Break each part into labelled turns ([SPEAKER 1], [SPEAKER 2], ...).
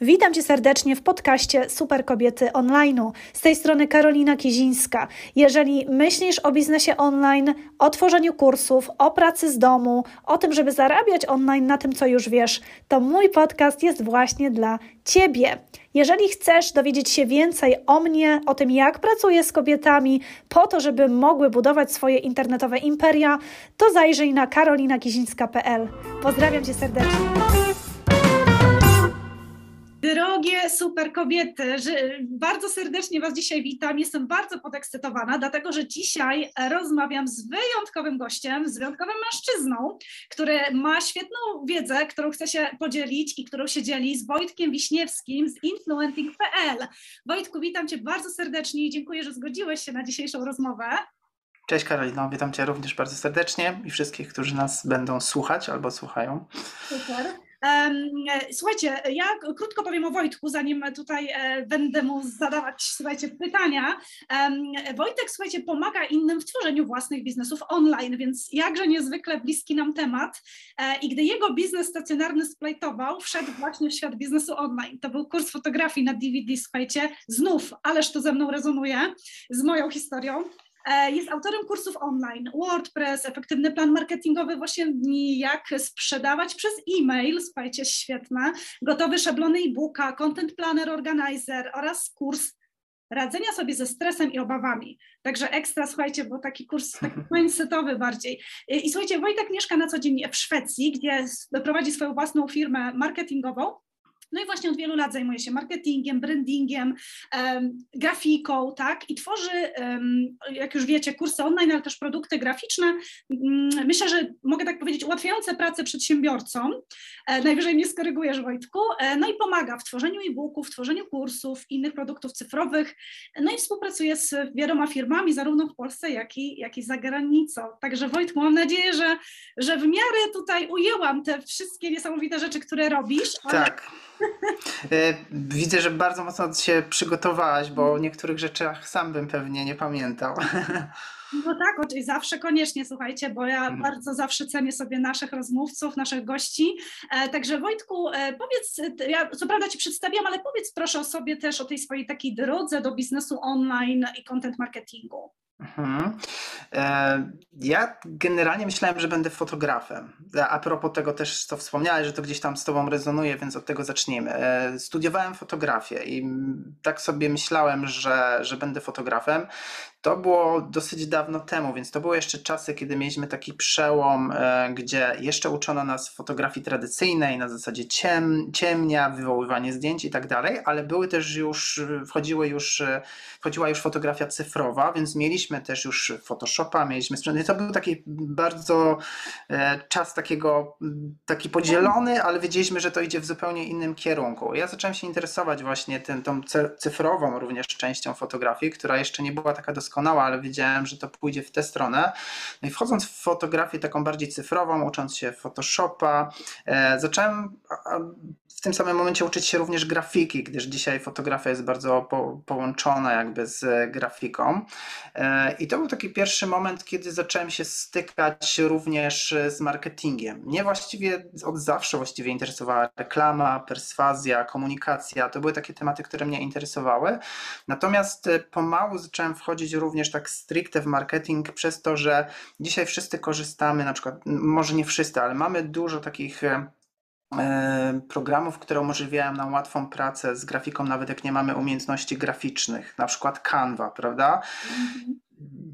[SPEAKER 1] Witam Cię serdecznie w podcaście Super Kobiety Online'u. Z tej strony Karolina Kizińska. Jeżeli myślisz o biznesie online, o tworzeniu kursów, o pracy z domu, o tym, żeby zarabiać online na tym, co już wiesz, to mój podcast jest właśnie dla Ciebie. Jeżeli chcesz dowiedzieć się więcej o mnie, o tym, jak pracuję z kobietami, po to, żeby mogły budować swoje internetowe imperia, to zajrzyj na karolinakizińska.pl. Pozdrawiam Cię serdecznie. Drogie super kobiety, bardzo serdecznie Was dzisiaj witam. Jestem bardzo podekscytowana, dlatego że dzisiaj rozmawiam z wyjątkowym gościem, z wyjątkowym mężczyzną, który ma świetną wiedzę, którą chce się podzielić i którą się dzieli z Wojtkiem Wiśniewskim z influenting.pl. Wojtku, witam Cię bardzo serdecznie i dziękuję, że zgodziłeś się na dzisiejszą rozmowę.
[SPEAKER 2] Cześć Karolino, witam Cię również bardzo serdecznie i wszystkich, którzy nas będą słuchać albo słuchają.
[SPEAKER 1] Super. Słuchajcie, ja krótko powiem o Wojtku, zanim tutaj e, będę mu zadawać, słuchajcie, pytania. Wojtek, słuchajcie, pomaga innym w tworzeniu własnych biznesów online, więc jakże niezwykle bliski nam temat. E, I gdy jego biznes stacjonarny splajtował, wszedł właśnie w świat biznesu online. To był kurs fotografii na DVD, słuchajcie, znów, ależ to ze mną rezonuje, z moją historią. E, jest autorem kursów online, WordPress, efektywny plan marketingowy, właśnie jak sprzedawać przez e-mail, słuchajcie, świetne, gotowy szablony e-booka, content planner organizer oraz kurs radzenia sobie ze stresem i obawami. Także ekstra, słuchajcie, bo taki kurs taki mindsetowy bardziej. I, I słuchajcie, Wojtek mieszka na co dzień w Szwecji, gdzie prowadzi swoją własną firmę marketingową no i właśnie od wielu lat zajmuje się marketingiem, brandingiem, grafiką, tak? I tworzy, jak już wiecie, kursy online, ale też produkty graficzne. Um, myślę, że mogę tak powiedzieć, ułatwiające pracę przedsiębiorcom. E, najwyżej mnie skorygujesz, Wojtku. E, no i pomaga w tworzeniu e-booków, w tworzeniu kursów, innych produktów cyfrowych. No i współpracuje z wieloma firmami, zarówno w Polsce, jak i, jak i za granicą. Także Wojtku, mam nadzieję, że, że w miarę tutaj ujęłam te wszystkie niesamowite rzeczy, które robisz.
[SPEAKER 2] Ale... Tak. E, widzę, że bardzo mocno się przygotowałaś, bo o niektórych rzeczach sam bym pewnie nie pamiętał.
[SPEAKER 1] No tak, oczywiście zawsze koniecznie, słuchajcie, bo ja mhm. bardzo zawsze cenię sobie naszych rozmówców, naszych gości. E, także Wojtku, e, powiedz, ja co prawda Ci przedstawiam, ale powiedz proszę o sobie też, o tej swojej takiej drodze do biznesu online i content marketingu. Mhm.
[SPEAKER 2] E, ja generalnie myślałem, że będę fotografem. A propos tego też, co wspomniałeś, że to gdzieś tam z Tobą rezonuje, więc od tego zacznijmy. E, studiowałem fotografię i tak sobie myślałem, że, że będę fotografem. To było dosyć dawno temu, więc to były jeszcze czasy, kiedy mieliśmy taki przełom, e, gdzie jeszcze uczono nas fotografii tradycyjnej, na zasadzie ciem, ciemnia, wywoływanie zdjęć i tak dalej, ale były też już, wchodziły już, wchodziła już fotografia cyfrowa, więc mieliśmy też już Photoshopa, mieliśmy sprzęt. To był taki bardzo e, czas takiego, taki podzielony, ale wiedzieliśmy, że to idzie w zupełnie innym kierunku. Ja zacząłem się interesować właśnie tą cyfrową również częścią fotografii, która jeszcze nie była taka doskonała ale wiedziałem, że to pójdzie w tę stronę. No i wchodząc w fotografię taką bardziej cyfrową, ucząc się Photoshopa, e, zacząłem w tym samym momencie uczyć się również grafiki, gdyż dzisiaj fotografia jest bardzo po, połączona jakby z grafiką. E, I to był taki pierwszy moment, kiedy zacząłem się stykać również z marketingiem. Mnie właściwie od zawsze właściwie interesowała reklama, perswazja, komunikacja. To były takie tematy, które mnie interesowały. Natomiast e, pomału zacząłem wchodzić również tak stricte w marketing przez to, że dzisiaj wszyscy korzystamy, na przykład, może nie wszyscy, ale mamy dużo takich e, programów, które umożliwiają nam łatwą pracę z grafiką, nawet jak nie mamy umiejętności graficznych, na przykład Canva, prawda?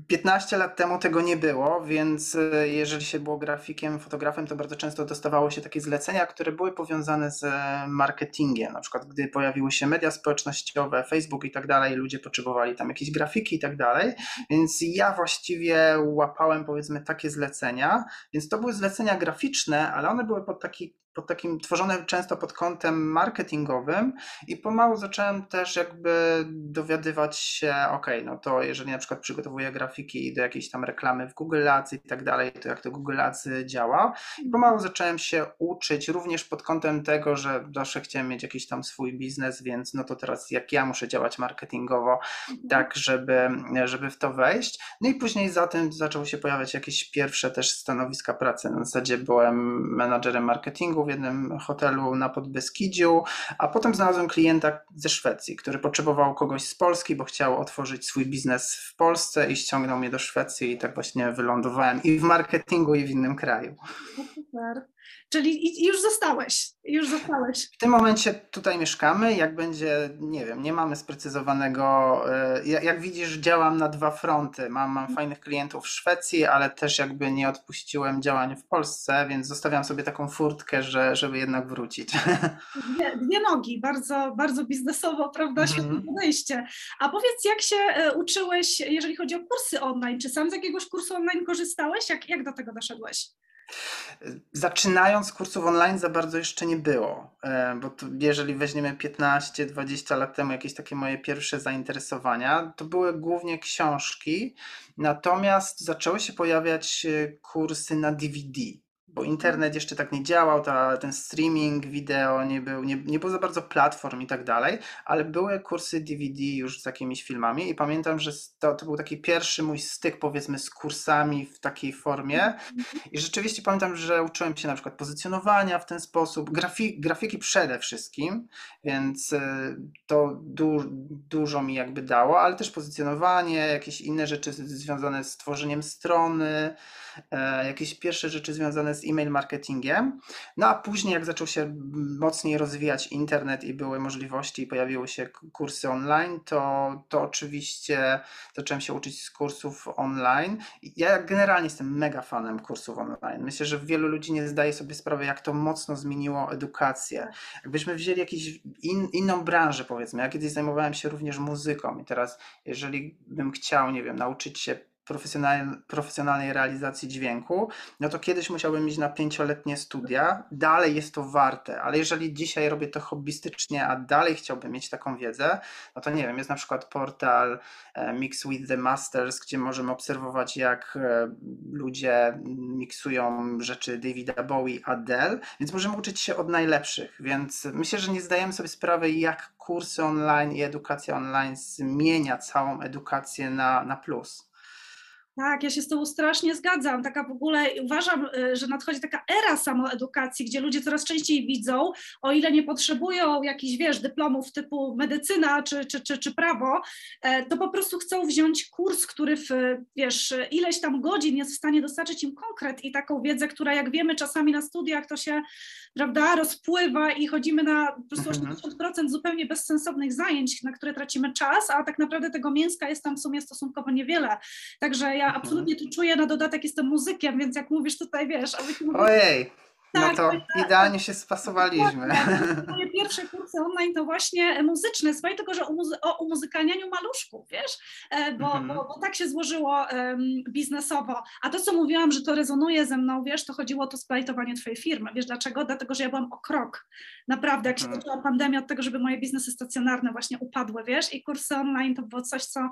[SPEAKER 2] 15 lat temu tego nie było, więc e, jeżeli się było grafikiem, fotografem, to bardzo często dostawało się takie zlecenia, które były powiązane z e, marketingiem. Na przykład, gdy pojawiły się media społecznościowe, Facebook i tak dalej, ludzie potrzebowali tam jakieś grafiki i tak dalej. Więc ja właściwie łapałem, powiedzmy, takie zlecenia. Więc to były zlecenia graficzne, ale one były pod taki pod takim tworzone często pod kątem marketingowym i pomału zacząłem też jakby dowiadywać się, ok, no to jeżeli na przykład przygotowuję grafiki do jakiejś tam reklamy w Google Ads i tak dalej, to jak to Google Ads działa. I pomału zacząłem się uczyć również pod kątem tego, że zawsze chciałem mieć jakiś tam swój biznes, więc no to teraz jak ja muszę działać marketingowo, mhm. tak żeby, żeby w to wejść. No i później za tym zaczęły się pojawiać jakieś pierwsze też stanowiska pracy. Na zasadzie byłem menadżerem marketingu w jednym hotelu na Podbeskidziu, a potem znalazłem klienta ze Szwecji, który potrzebował kogoś z Polski, bo chciał otworzyć swój biznes w Polsce i ściągnął mnie do Szwecji i tak właśnie wylądowałem i w marketingu i w innym kraju.
[SPEAKER 1] No super. Czyli już zostałeś, już zostałeś.
[SPEAKER 2] W tym momencie tutaj mieszkamy. Jak będzie, nie wiem, nie mamy sprecyzowanego. E, jak widzisz, działam na dwa fronty. Mam, mam fajnych klientów w Szwecji, ale też jakby nie odpuściłem działań w Polsce, więc zostawiam sobie taką furtkę, że, żeby jednak wrócić.
[SPEAKER 1] Dwie, dwie nogi, bardzo, bardzo biznesowo, prawda? Świetne mhm. podejście. A powiedz, jak się e, uczyłeś, jeżeli chodzi o kursy online? Czy sam z jakiegoś kursu online korzystałeś? Jak, jak do tego doszedłeś?
[SPEAKER 2] Zaczynając kursów online za bardzo jeszcze nie było, e, bo jeżeli weźmiemy 15-20 lat temu jakieś takie moje pierwsze zainteresowania, to były głównie książki, natomiast zaczęły się pojawiać e, kursy na DVD bo internet jeszcze tak nie działał, ta, ten streaming wideo nie był, nie, nie było za bardzo platform i tak dalej, ale były kursy DVD już z jakimiś filmami i pamiętam, że to, to był taki pierwszy mój styk powiedzmy z kursami w takiej formie. I rzeczywiście pamiętam, że uczyłem się na przykład pozycjonowania w ten sposób, grafik, grafiki przede wszystkim, więc y, to du, dużo mi jakby dało, ale też pozycjonowanie, jakieś inne rzeczy związane z tworzeniem strony, e, jakieś pierwsze rzeczy związane z e-mail marketingiem. No a później, jak zaczął się mocniej rozwijać internet i były możliwości i pojawiły się kursy online, to, to oczywiście zacząłem się uczyć z kursów online. Ja generalnie jestem mega fanem kursów online. Myślę, że wielu ludzi nie zdaje sobie sprawy, jak to mocno zmieniło edukację. Jakbyśmy wzięli jakąś in, inną branżę, powiedzmy. Ja kiedyś zajmowałem się również muzyką i teraz, jeżeli bym chciał, nie wiem, nauczyć się profesjonalnej realizacji dźwięku, no to kiedyś musiałbym iść na pięcioletnie studia. Dalej jest to warte, ale jeżeli dzisiaj robię to hobbystycznie, a dalej chciałbym mieć taką wiedzę, no to nie wiem, jest na przykład portal e, Mix with the Masters, gdzie możemy obserwować, jak e, ludzie miksują rzeczy Davida Bowie, Adele, więc możemy uczyć się od najlepszych, więc myślę, że nie zdajemy sobie sprawy, jak kursy online i edukacja online zmienia całą edukację na, na plus.
[SPEAKER 1] Tak, ja się z Tobą strasznie zgadzam. Taka w ogóle uważam, y, że nadchodzi taka era samoedukacji, gdzie ludzie coraz częściej widzą, o ile nie potrzebują jakichś, wiesz, dyplomów typu medycyna czy, czy, czy, czy prawo, e, to po prostu chcą wziąć kurs, który w, wiesz, ileś tam godzin jest w stanie dostarczyć im konkret i taką wiedzę, która jak wiemy czasami na studiach to się, prawda, rozpływa i chodzimy na po prostu 80% mhm. zupełnie bezsensownych zajęć, na które tracimy czas, a tak naprawdę tego mięska jest tam w sumie stosunkowo niewiele. Także ja mhm. absolutnie tu czuję, na dodatek jestem muzykiem, więc jak mówisz tutaj, wiesz...
[SPEAKER 2] Ojej! No tak, to tak, idealnie się spasowaliśmy.
[SPEAKER 1] Moje pierwsze kursy online to właśnie muzyczne, słuchaj, tylko że o, muzy o umuzykalnianiu maluszków, wiesz, e, bo, -hmm. bo, bo, tak się złożyło um, biznesowo. A to, co mówiłam, że to rezonuje ze mną, wiesz, to chodziło o to splajtowanie twojej firmy. Wiesz dlaczego? Dlatego, że ja byłam o krok. Naprawdę, jak się mm zaczęła pandemia od tego, żeby moje biznesy stacjonarne właśnie upadły, wiesz, i kursy online to było coś, co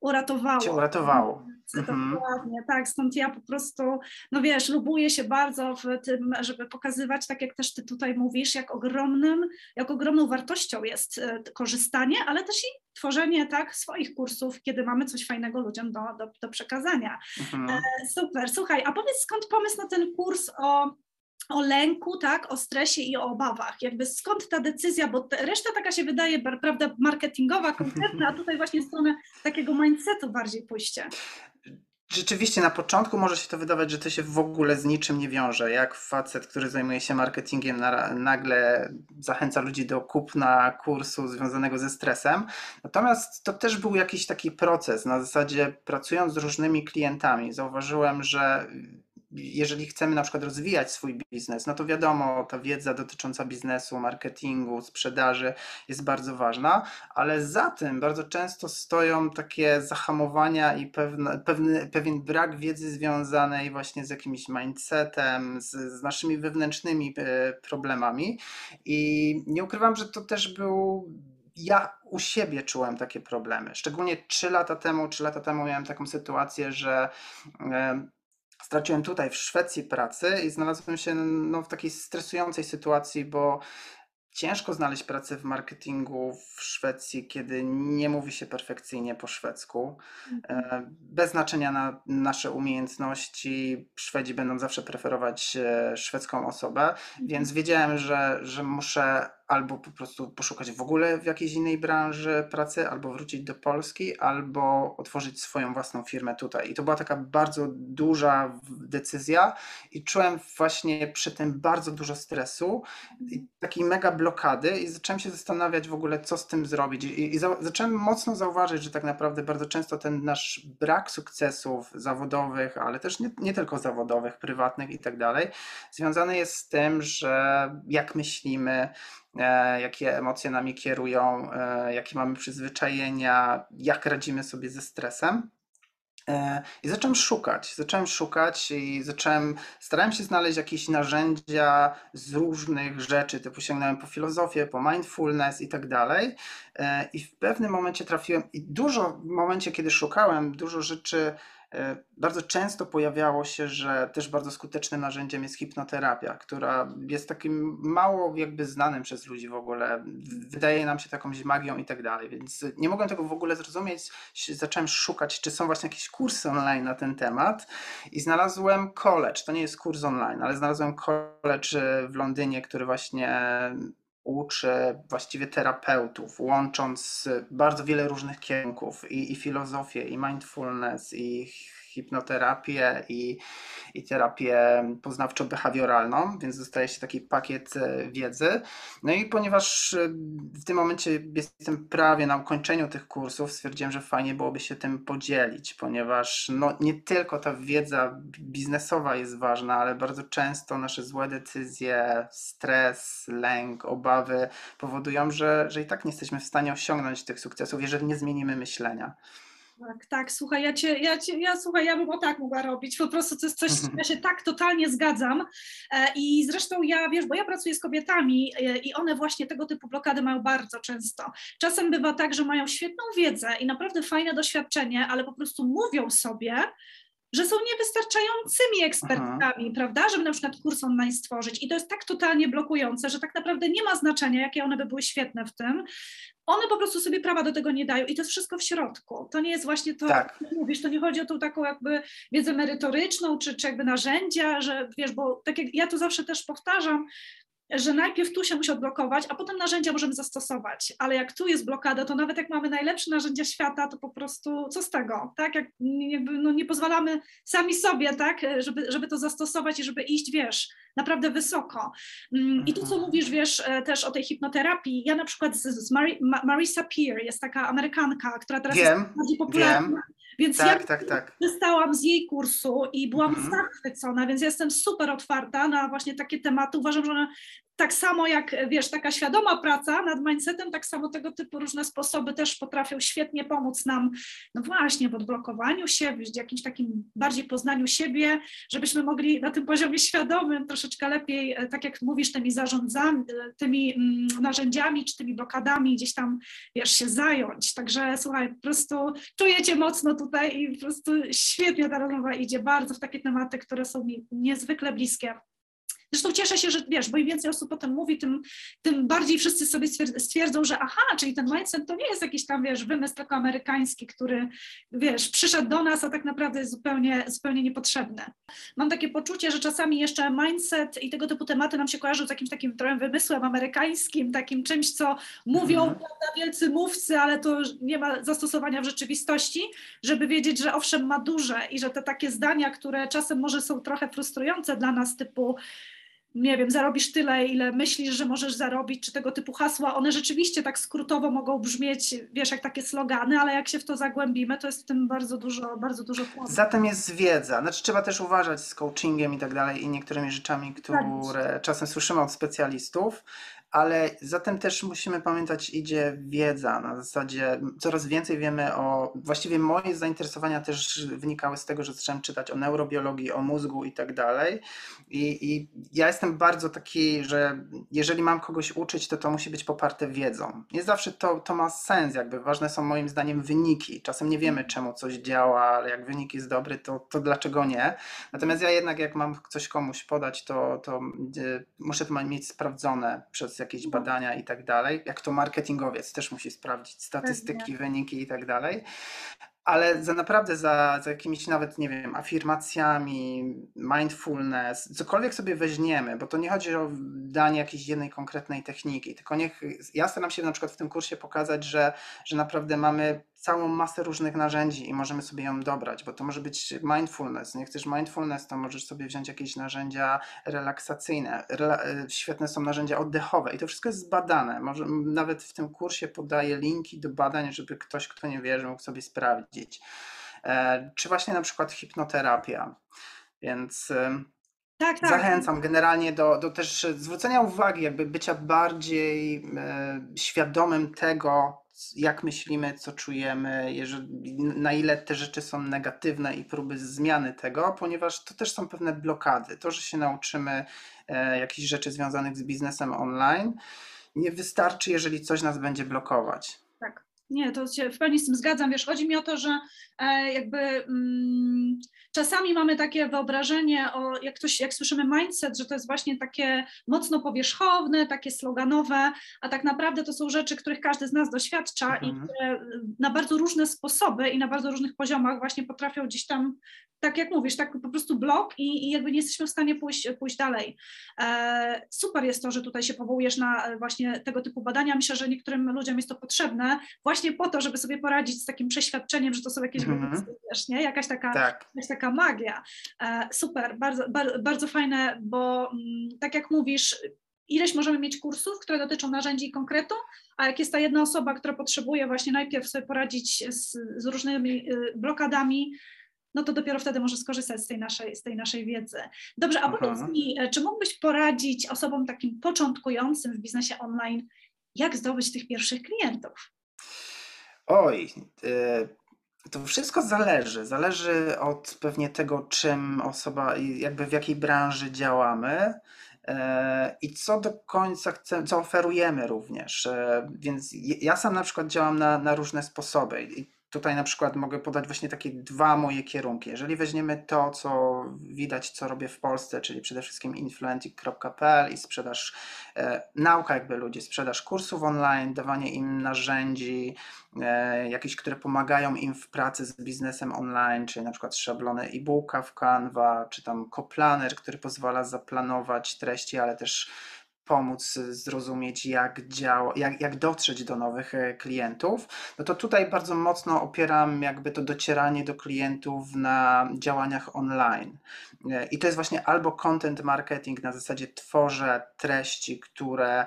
[SPEAKER 1] uratowało.
[SPEAKER 2] Cię uratowało.
[SPEAKER 1] Mhm. Dokładnie, tak, stąd ja po prostu, no wiesz, lubuję się bardzo w tym, żeby pokazywać, tak jak też ty tutaj mówisz, jak ogromnym, jak ogromną wartością jest e, korzystanie, ale też i tworzenie tak swoich kursów, kiedy mamy coś fajnego ludziom do, do, do przekazania. Mhm. E, super, słuchaj, a powiedz skąd pomysł na ten kurs o o lęku, tak, o stresie i o obawach. Jakby skąd ta decyzja, bo reszta taka się wydaje, prawda, marketingowa, konkretna, a tutaj właśnie stronę takiego mindsetu bardziej pójście.
[SPEAKER 2] Rzeczywiście na początku może się to wydawać, że to się w ogóle z niczym nie wiąże. Jak facet, który zajmuje się marketingiem, nagle zachęca ludzi do kupna kursu związanego ze stresem. Natomiast to też był jakiś taki proces. Na zasadzie pracując z różnymi klientami, zauważyłem, że jeżeli chcemy na przykład rozwijać swój biznes, no to wiadomo, ta wiedza dotycząca biznesu, marketingu, sprzedaży jest bardzo ważna, ale za tym bardzo często stoją takie zahamowania i pewne, pewny, pewien brak wiedzy związanej właśnie z jakimś mindsetem, z, z naszymi wewnętrznymi e, problemami. I nie ukrywam, że to też był ja u siebie czułem takie problemy. Szczególnie 3 lata temu, 3 lata temu miałem taką sytuację, że e, straciłem tutaj w Szwecji pracy i znalazłem się no, w takiej stresującej sytuacji, bo ciężko znaleźć pracę w marketingu w Szwecji, kiedy nie mówi się perfekcyjnie po szwedzku.
[SPEAKER 1] Mhm.
[SPEAKER 2] E, bez znaczenia na nasze umiejętności, Szwedzi będą zawsze preferować e, szwedzką osobę,
[SPEAKER 1] Mhm.
[SPEAKER 2] więc wiedziałem, że, że muszę albo po prostu poszukać w ogóle w jakiejś innej branży pracy, albo wrócić do Polski, albo otworzyć swoją własną firmę tutaj. I to była taka bardzo duża decyzja i czułem właśnie przy tym bardzo dużo stresu i takiej mega blokady i zacząłem się zastanawiać w ogóle, co z tym zrobić. I, i za, zacząłem mocno zauważyć, że tak naprawdę bardzo często ten nasz brak sukcesów zawodowych, ale też nie, nie tylko zawodowych, prywatnych i tak dalej, związany jest z tym, że jak myślimy, jakie emocje nami kierują, e, jakie mamy przyzwyczajenia, jak radzimy sobie ze stresem. E, I zacząłem szukać, zacząłem szukać i zacząłem, starałem się znaleźć jakieś narzędzia z różnych rzeczy, typu sięgnąłem po filozofię, po mindfulness i tak dalej. I w pewnym momencie trafiłem, i dużo w momencie, kiedy szukałem, dużo rzeczy E, bardzo często pojawiało się, że też bardzo skutecznym narzędziem jest hipnoterapia, która jest takim mało jakby znanym przez ludzi w ogóle. Wydaje nam się takąś magią i tak dalej, więc nie mogłem tego w ogóle zrozumieć. Zacząłem szukać, czy są właśnie jakieś kursy online na ten temat i znalazłem college. To nie jest kurs online, ale znalazłem college w Londynie, który właśnie uczy właściwie terapeutów, łącząc bardzo wiele różnych kierunków i, i filozofię, i mindfulness, i hipnoterapię i, i terapię poznawczo-behawioralną, więc dostaje się taki pakiet e, wiedzy. No i ponieważ e, w tym momencie jestem prawie na ukończeniu tych kursów, stwierdziłem, że fajnie byłoby się tym podzielić, ponieważ no, nie tylko ta wiedza biznesowa jest ważna, ale bardzo często nasze złe decyzje, stres, lęk, obawy powodują, że, że i tak nie jesteśmy w stanie osiągnąć tych sukcesów, jeżeli nie zmienimy myślenia.
[SPEAKER 1] Tak, tak, słuchaj, ja cię, ja cię, ja słuchaj, ja bym o tak mogła robić, po prostu to jest coś, ja się tak totalnie zgadzam e, i zresztą ja, wiesz, bo ja pracuję z kobietami e, i one właśnie tego typu blokady mają bardzo często. Czasem bywa tak, że mają świetną wiedzę i naprawdę fajne doświadczenie, ale po prostu mówią sobie, że są niewystarczającymi ekspertami, Aha. prawda, żeby na przykład kurs online stworzyć i to jest tak totalnie blokujące, że tak naprawdę nie ma znaczenia, jakie one by były świetne w tym, one po prostu sobie prawa do tego nie dają i to jest wszystko w środku. To nie jest właśnie to, tak. mówisz, to nie chodzi o tą taką jakby wiedzę merytoryczną, czy, czy jakby narzędzia, że wiesz, bo tak jak ja to zawsze też powtarzam, że najpierw tu się musi odblokować, a potem narzędzia możemy zastosować, ale jak tu jest blokada, to nawet jak mamy najlepsze narzędzia świata, to po prostu co z tego, tak, jak jakby, no, nie pozwalamy sami sobie, tak, żeby, żeby to zastosować i żeby iść, wiesz, naprawdę wysoko. Mm, I tu, co mhm. mówisz, wiesz, e, też o tej hipnoterapii, ja na przykład z, z Mari, Marisa Peer, jest taka Amerykanka, która teraz
[SPEAKER 2] wiem,
[SPEAKER 1] jest bardziej popularna,
[SPEAKER 2] wiem.
[SPEAKER 1] Więc
[SPEAKER 2] tak,
[SPEAKER 1] ja
[SPEAKER 2] tak, tak.
[SPEAKER 1] dostałam z jej kursu i byłam mhm. zachwycona, więc jestem super otwarta na właśnie takie tematy. Uważam, że one tak samo jak, wiesz, taka świadoma praca nad mindsetem, tak samo tego typu różne sposoby też potrafią świetnie pomóc nam, no właśnie, w odblokowaniu się, w jakimś takim bardziej poznaniu siebie, żebyśmy mogli na tym poziomie świadomym troszeczkę lepiej, e, tak jak mówisz, tymi zarządzami, e, tymi mm, narzędziami czy tymi blokadami gdzieś tam, wiesz, się zająć. Także słuchaj, po prostu czujecie mocno tutaj i po prostu świetnie ta rozmowa idzie bardzo w takie tematy, które są mi niezwykle bliskie. Zresztą cieszę się, że wiesz, bo im więcej osób potem mówi, tym, tym bardziej wszyscy sobie stwierdzą, że aha, czyli ten mindset to nie jest jakiś tam, wiesz, wymysł tylko amerykański, który, wiesz, przyszedł do nas, a tak naprawdę jest zupełnie, zupełnie niepotrzebny. Mam takie poczucie, że czasami jeszcze mindset i tego typu tematy nam się kojarzą z jakimś takim trochę wymysłem amerykańskim, takim czymś, co mówią mhm. wielcy mówcy, ale to nie ma zastosowania w rzeczywistości, żeby wiedzieć, że owszem ma duże i że te takie zdania, które czasem może są trochę frustrujące dla nas, typu nie wiem, zarobisz tyle, ile myślisz, że możesz zarobić, czy tego typu hasła, one rzeczywiście tak skrótowo mogą brzmieć, wiesz, jak takie slogany, ale jak się w to zagłębimy, to jest w tym bardzo dużo, bardzo dużo
[SPEAKER 2] płodów. Zatem jest wiedza. Znaczy trzeba też uważać z coachingiem i tak dalej i niektórymi rzeczami, które tak. czasem słyszymy od specjalistów, ale zatem też musimy pamiętać, idzie wiedza. Na zasadzie coraz więcej wiemy o. Właściwie moje zainteresowania też wynikały z tego, że zacząłem czytać o neurobiologii, o mózgu i tak dalej. I ja jestem bardzo taki, że jeżeli mam kogoś uczyć, to to musi być poparte wiedzą. Nie zawsze to, to ma sens, jakby ważne są moim zdaniem wyniki. Czasem nie wiemy, czemu coś działa, ale jak wynik jest dobry, to, to dlaczego nie? Natomiast ja jednak, jak mam coś komuś podać, to, to muszę to mieć sprawdzone przez przez jakieś badania i tak dalej. Jak to marketingowiec też musi sprawdzić statystyki, wyniki i tak dalej ale za naprawdę za, za jakimiś nawet, nie wiem, afirmacjami, mindfulness, cokolwiek sobie weźmiemy, bo to nie chodzi o danie jakiejś jednej konkretnej techniki, tylko niech, ja staram się na przykład w tym kursie pokazać, że, że naprawdę mamy całą masę różnych narzędzi i możemy sobie ją dobrać, bo to może być mindfulness. Nie chcesz mindfulness, to możesz sobie wziąć jakieś narzędzia relaksacyjne. Rela e, świetne są narzędzia oddechowe i to wszystko jest zbadane. Może, nawet w tym kursie podaję linki do badań, żeby ktoś, kto nie wierzy, mógł sobie sprawdzić. E, czy właśnie na przykład hipnoterapia. Więc tak, tak. Zachęcam generalnie do, do też zwrócenia uwagi, jakby bycia bardziej e, świadomym tego, jak myślimy, co czujemy, na ile te rzeczy są negatywne i próby zmiany tego, ponieważ to też są pewne blokady. To, że się nauczymy e, jakichś rzeczy związanych z biznesem online, nie wystarczy, jeżeli coś nas będzie blokować.
[SPEAKER 1] Nie, to się w pełni z tym zgadzam. Wiesz, chodzi mi o to, że e, jakby mm, czasami mamy takie wyobrażenie, o, jak, ktoś, jak słyszymy mindset, że to jest właśnie takie mocno powierzchowne, takie sloganowe, a tak naprawdę to są rzeczy, których każdy z nas doświadcza mhm. i które na bardzo różne sposoby i na bardzo różnych poziomach właśnie potrafią gdzieś tam tak jak mówisz, tak po prostu blok i, i jakby nie jesteśmy w stanie pójść, pójść dalej. E, super jest to, że tutaj się powołujesz na e, właśnie tego typu badania. Myślę, że niektórym ludziom jest to potrzebne właśnie po to, żeby sobie poradzić z takim przeświadczeniem, że to są jakieś mm -hmm. wiesz, nie? Jakaś taka, tak. jakaś taka magia. E, super, bardzo, bardzo, bardzo fajne, bo mm, tak jak mówisz, ileś możemy mieć kursów, które dotyczą narzędzi i konkretu, a jak jest ta jedna osoba, która potrzebuje właśnie najpierw sobie poradzić z, z różnymi y, blokadami, no to dopiero wtedy może skorzystać z tej naszej, z tej naszej wiedzy. Dobrze, a Aha. powiedz mi, e, czy mógłbyś poradzić osobom takim początkującym w biznesie online, jak zdobyć tych pierwszych klientów?
[SPEAKER 2] Oj, y, to wszystko zależy. Zależy od pewnie tego, czym osoba, jakby w jakiej branży działamy e, i co do końca chcemy, co oferujemy również. E, więc ja sam na przykład działam na, na różne sposoby. Tutaj na przykład mogę podać właśnie takie dwa moje kierunki. Jeżeli weźmiemy to, co widać, co robię w Polsce, czyli przede wszystkim influentic.pl i sprzedaż, e, nauka jakby ludzi, sprzedaż kursów online, dawanie im narzędzi, e, jakieś, które pomagają im w pracy z biznesem online, czyli na przykład szablony e-booka w Canva, czy tam Coplaner, który pozwala zaplanować treści, ale też pomóc zrozumieć, jak, działa, jak, jak dotrzeć do nowych e, klientów, no to tutaj bardzo mocno opieram jakby to docieranie do klientów na działaniach online. E, I to jest właśnie albo content marketing na zasadzie tworzę treści, które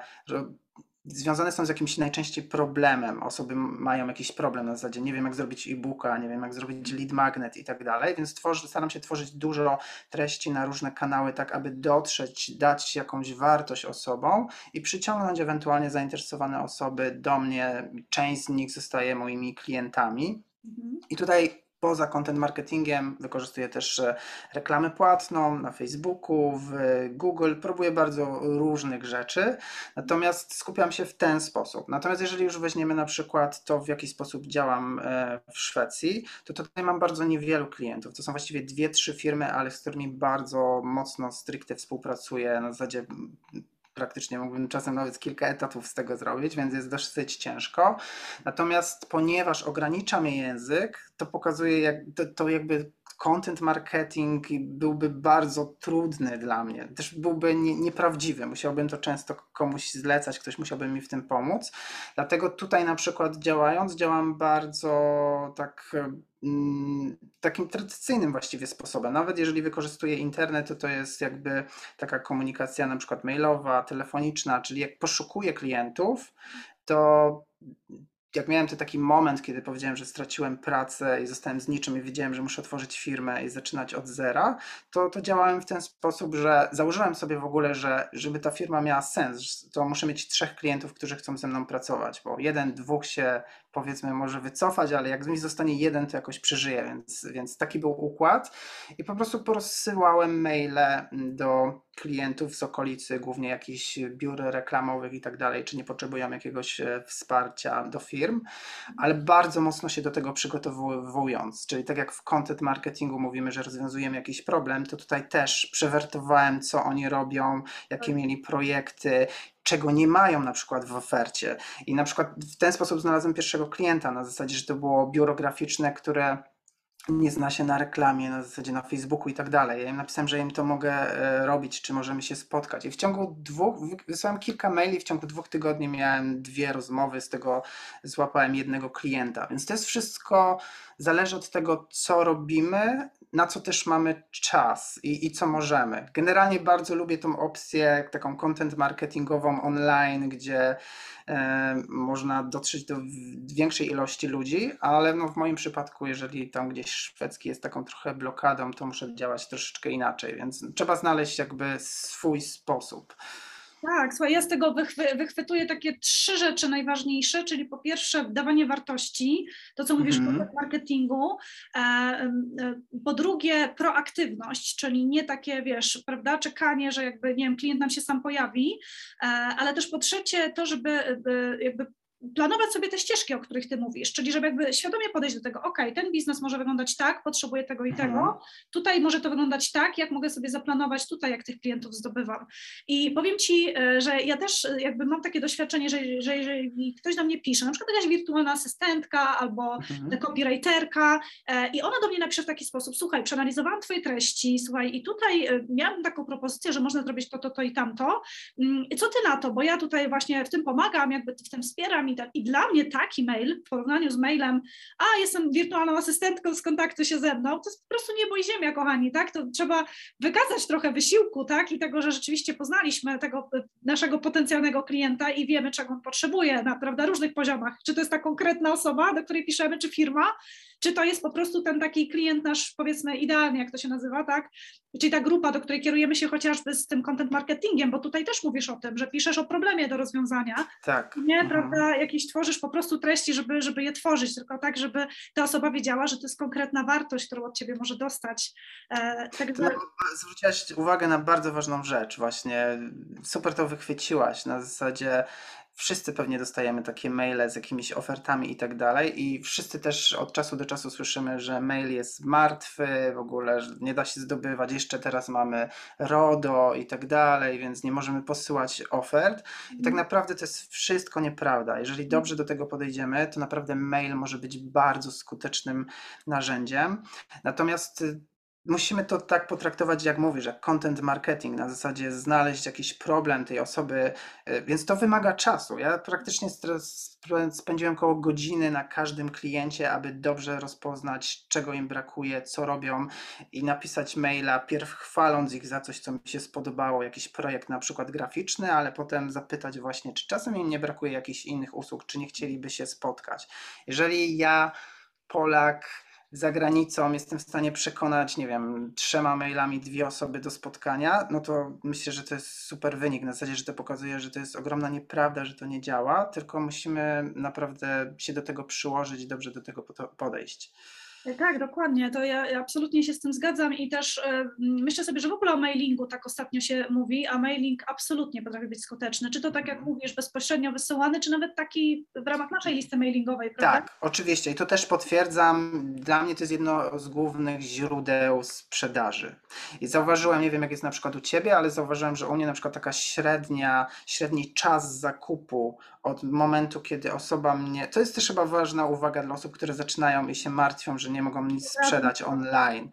[SPEAKER 2] związane są z jakimś najczęściej problemem. Osoby mają jakiś problem na zasadzie, nie wiem jak zrobić e-booka, nie wiem jak zrobić lead magnet i tak dalej, więc tworzy, staram się tworzyć dużo treści na różne kanały, tak aby dotrzeć, dać jakąś wartość osobom i przyciągnąć ewentualnie zainteresowane osoby do mnie. Część z nich zostaje moimi klientami. Mhm. I tutaj poza content marketingiem wykorzystuję też e, reklamę płatną na Facebooku, w Google, próbuję bardzo różnych rzeczy, natomiast skupiam się w ten sposób. Natomiast jeżeli już weźmiemy na przykład to, w jaki sposób działam e, w Szwecji, to tutaj mam bardzo niewielu klientów. To są właściwie dwie, trzy firmy, ale z którymi bardzo mocno stricte współpracuję na zasadzie praktycznie mógłbym czasem nawet kilka etatów z tego zrobić, więc jest dosyć ciężko. Natomiast ponieważ ogranicza mnie język, to pokazuje, jak, to, to jakby content marketing byłby bardzo trudny dla mnie. Też byłby nie, nieprawdziwy. Musiałbym to często komuś zlecać, ktoś musiałby mi w tym pomóc. Dlatego tutaj na przykład działając, działam bardzo tak mm, takim tradycyjnym właściwie sposobem. Nawet jeżeli wykorzystuję internet, to to jest jakby taka komunikacja na przykład mailowa, telefoniczna, czyli jak poszukuję klientów, to jak miałem ten taki moment, kiedy powiedziałem, że straciłem pracę i zostałem z niczym i wiedziałem, że muszę otworzyć firmę i zaczynać od zera, to, to działałem w ten sposób, że założyłem sobie w ogóle, że żeby ta firma miała sens, to muszę mieć trzech klientów, którzy chcą ze mną pracować, bo jeden, dwóch się powiedzmy może wycofać, ale jak mi zostanie jeden, to jakoś przeżyję, więc, więc taki był układ i po prostu porozsyłałem maile do klientów z okolicy, głównie jakichś biur reklamowych i tak dalej, czy nie potrzebują jakiegoś e, wsparcia do firm, ale bardzo mocno się do tego przygotowując. Czyli tak jak w content marketingu mówimy, że rozwiązujemy jakiś problem, to tutaj też przewertowałem, co oni robią, jakie tak. mieli projekty, czego nie mają na przykład w ofercie. I na przykład w ten sposób znalazłem pierwszego klienta na zasadzie, że to było biuro graficzne, które nie zna się na reklamie, na zasadzie na Facebooku i tak dalej. Ja im napisałem, że im to mogę e, robić, czy możemy się spotkać. I w ciągu dwóch, wysłałem kilka maili, w ciągu dwóch tygodni miałem dwie rozmowy, z tego złapałem jednego klienta. Więc to jest wszystko, zależy od tego, co robimy, na co też mamy czas i, i co możemy. Generalnie bardzo lubię tą opcję taką content marketingową online, gdzie e, można dotrzeć do większej ilości ludzi, ale no w moim przypadku, jeżeli tam gdzieś szwedzki jest taką trochę blokadą, to muszę działać troszeczkę inaczej, więc trzeba znaleźć jakby swój sposób.
[SPEAKER 1] Tak, słuchaj, ja z tego wychwy, wychwytuję takie trzy rzeczy najważniejsze, czyli po pierwsze dawanie wartości, to co mówisz mm -hmm. o marketingu, e, e, po drugie proaktywność, czyli nie takie, wiesz, prawda, czekanie, że jakby, nie wiem, klient nam się sam pojawi, e, ale też po trzecie to, żeby jakby planować sobie te ścieżki, o których ty mówisz, czyli żeby jakby świadomie podejść do tego, ok, ten biznes może wyglądać tak, potrzebuję tego i mhm. tego, tutaj może to wyglądać tak, jak mogę sobie zaplanować tutaj, jak tych klientów zdobywam. I powiem ci, e, że ja też e, jakby mam takie doświadczenie, że, że jeżeli ktoś do mnie pisze, na przykład jakaś wirtualna asystentka albo mhm. copywriterka e, i ona do mnie napisze w taki sposób, słuchaj, przeanalizowałam twoje treści, słuchaj i tutaj miałam taką propozycję, że można zrobić to, to, to i tamto. Mm, I co ty na to, bo ja tutaj właśnie w tym pomagam, jakby w tym wspieram i, tak, I dla mnie taki mail w porównaniu z mailem, a jestem wirtualną asystentką, skontaktuj się ze mną, to jest po prostu niebo i ziemia, kochani, tak? To trzeba wykazać trochę wysiłku, tak? I tego, że rzeczywiście poznaliśmy tego naszego potencjalnego klienta i wiemy, czego on potrzebuje na prawda, różnych poziomach. Czy to jest ta konkretna osoba, do której piszemy, czy firma, czy to jest po prostu ten taki klient nasz, powiedzmy, idealny, jak to się nazywa, tak? Czyli ta grupa, do której kierujemy się chociażby z tym content marketingiem, bo tutaj też mówisz o tym, że piszesz o problemie do rozwiązania.
[SPEAKER 2] Tak.
[SPEAKER 1] Nie, mhm. prawda, jakieś tworzysz po prostu treści, żeby, żeby je tworzyć, tylko tak, żeby ta osoba wiedziała, że to jest konkretna wartość, którą od ciebie może dostać. E,
[SPEAKER 2] tak no, zwróciłaś uwagę na bardzo ważną rzecz, właśnie super to wychwyciłaś, na zasadzie Wszyscy pewnie dostajemy takie maile z jakimiś ofertami i tak dalej, i wszyscy też od czasu do czasu słyszymy, że mail jest martwy, w ogóle że nie da się zdobywać. Jeszcze teraz mamy RODO i tak dalej, więc nie możemy posyłać ofert. I tak mhm. naprawdę to jest wszystko nieprawda. Jeżeli dobrze do tego podejdziemy, to naprawdę mail może być bardzo skutecznym narzędziem. Natomiast y, musimy to tak potraktować, jak mówisz, jak content marketing, na zasadzie znaleźć jakiś problem tej osoby, e, więc to wymaga czasu. Ja praktycznie spędziłem około godziny na każdym kliencie, aby dobrze rozpoznać, czego im brakuje, co robią i napisać maila, pierw chwaląc ich za coś, co mi się spodobało, jakiś projekt na przykład graficzny, ale potem zapytać właśnie, czy czasem im nie brakuje jakichś innych usług, czy nie chcieliby się spotkać. Jeżeli ja, Polak, za granicą jestem w stanie przekonać, nie wiem, trzema mailami dwie osoby do spotkania, no to myślę, że to jest super wynik. Na zasadzie, że to pokazuje, że to jest ogromna nieprawda, że to nie działa, tylko musimy naprawdę się do tego przyłożyć i dobrze do tego podejść.
[SPEAKER 1] Tak, dokładnie. To ja, absolutnie się z tym zgadzam i też y, myślę sobie, że w ogóle o mailingu tak ostatnio się mówi, a mailing absolutnie potrafi być skuteczny. Czy to tak jak mhm. mówisz, bezpośrednio wysyłany, czy nawet taki w ramach naszej listy mailingowej, prawda?
[SPEAKER 2] Tak, oczywiście i to też potwierdzam. Dla mnie to jest jedno z głównych źródeł sprzedaży. I zauważyłem, nie wiem jak jest na przykład u Ciebie, ale zauważyłem, że u mnie na przykład taka średnia, średni czas zakupu od momentu, kiedy osoba mnie. To jest też chyba ważna uwaga dla osób, które zaczynają i się martwią, że nie mogą nic sprzedać online.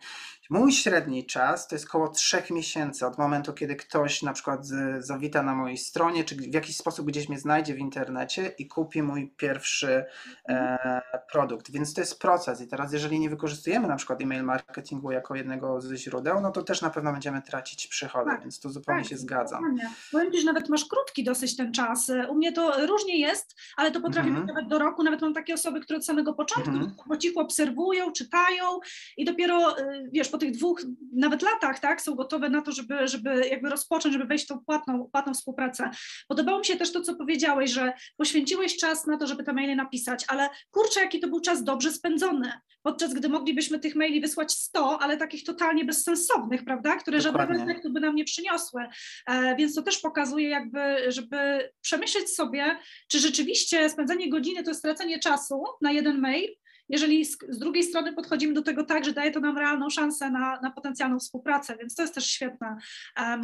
[SPEAKER 2] Mój średni czas to jest około trzech miesięcy od momentu, kiedy ktoś na przykład zawita na mojej stronie, czy w jakiś sposób gdzieś mnie znajdzie w internecie i kupi mój pierwszy e, produkt. Więc to jest proces. I teraz, jeżeli nie wykorzystujemy na przykład e-mail marketingu jako jednego ze źródeł, no to też na pewno będziemy tracić przychody, tak, więc tu zupełnie tak, się zgadzam. Dokładnie.
[SPEAKER 1] Powiem Ci, że nawet masz krótki dosyć ten czas. U mnie to różnie jest, ale to potrafi być mhm. nawet do roku. Nawet mam takie osoby, które od samego początku mm po cichu obserwują, czytają i dopiero, y, wiesz, po tych dwóch nawet latach, tak, są gotowe na to, żeby, żeby jakby rozpocząć, żeby wejść w tą płatną, płatną współpracę. Podobało mi się też to, co powiedziałeś, że poświęciłeś czas na to, żeby te maile napisać, ale kurczę, jaki to był czas dobrze spędzony, podczas gdy moglibyśmy tych maili wysłać 100, ale takich totalnie bezsensownych, prawda, które
[SPEAKER 2] Dokładnie.
[SPEAKER 1] żadnego efektu by nam nie przyniosły. E, więc to też pokazuje jakby, żeby przemyśleć sobie, czy rzeczywiście spędzenie godziny to jest stracenie czasu na jeden mail, jeżeli z, z, drugiej strony podchodzimy do tego tak, że daje to nam realną szansę na, na potencjalną współpracę, więc to jest też świetne. Um,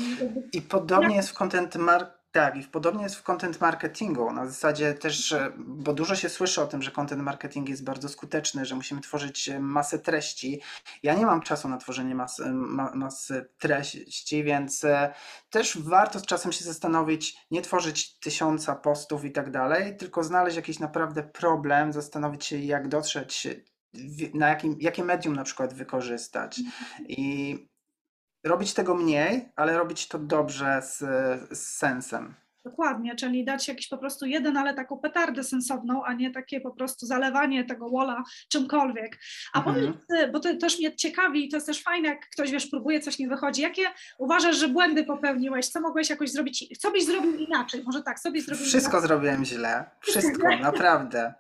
[SPEAKER 2] I podobnie jak... jest w content marketingu tak, i podobnie jest w content marketingu. Na zasadzie też, bo dużo się słyszy o tym, że content marketing jest bardzo skuteczny, że musimy tworzyć e, masę treści. Ja nie mam czasu na tworzenie masy, masy treści, więc e, też warto z czasem się zastanowić, nie tworzyć tysiąca postów i tak dalej, tylko znaleźć jakiś naprawdę problem, zastanowić się, jak dotrzeć, na jakim, jakie medium na przykład wykorzystać. Mhm. I robić tego mniej, ale robić to dobrze z, z sensem.
[SPEAKER 1] Dokładnie, czyli dać jakiś po prostu jeden, ale taką petardę sensowną, a nie takie po prostu zalewanie tego wola czymkolwiek. A mhm. powiedz, bo to też mnie ciekawi i to jest też fajne, jak ktoś, wiesz, próbuje, coś nie wychodzi. Jakie uważasz, że błędy popełniłeś? Co mogłeś jakoś zrobić? Co byś zrobił inaczej? Może tak, sobie zrobił
[SPEAKER 2] Wszystko
[SPEAKER 1] inaczej.
[SPEAKER 2] zrobiłem źle. Wszystko, naprawdę.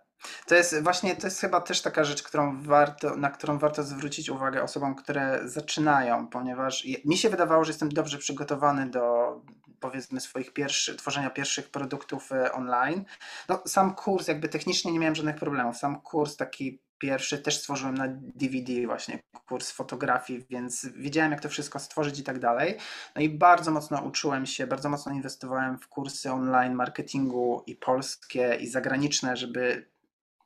[SPEAKER 2] To jest właśnie, to jest chyba też taka rzecz, którą warto, na którą warto zwrócić uwagę osobom, które zaczynają, ponieważ mi się wydawało, że jestem dobrze przygotowany do powiedzmy swoich pierwszych, tworzenia pierwszych produktów e, online. No, sam kurs, jakby technicznie nie miałem żadnych problemów. Sam kurs taki pierwszy też stworzyłem na DVD właśnie kurs fotografii, więc wiedziałem jak to wszystko stworzyć i tak dalej. No i bardzo mocno uczyłem się, bardzo mocno inwestowałem w kursy online marketingu i polskie i zagraniczne, żeby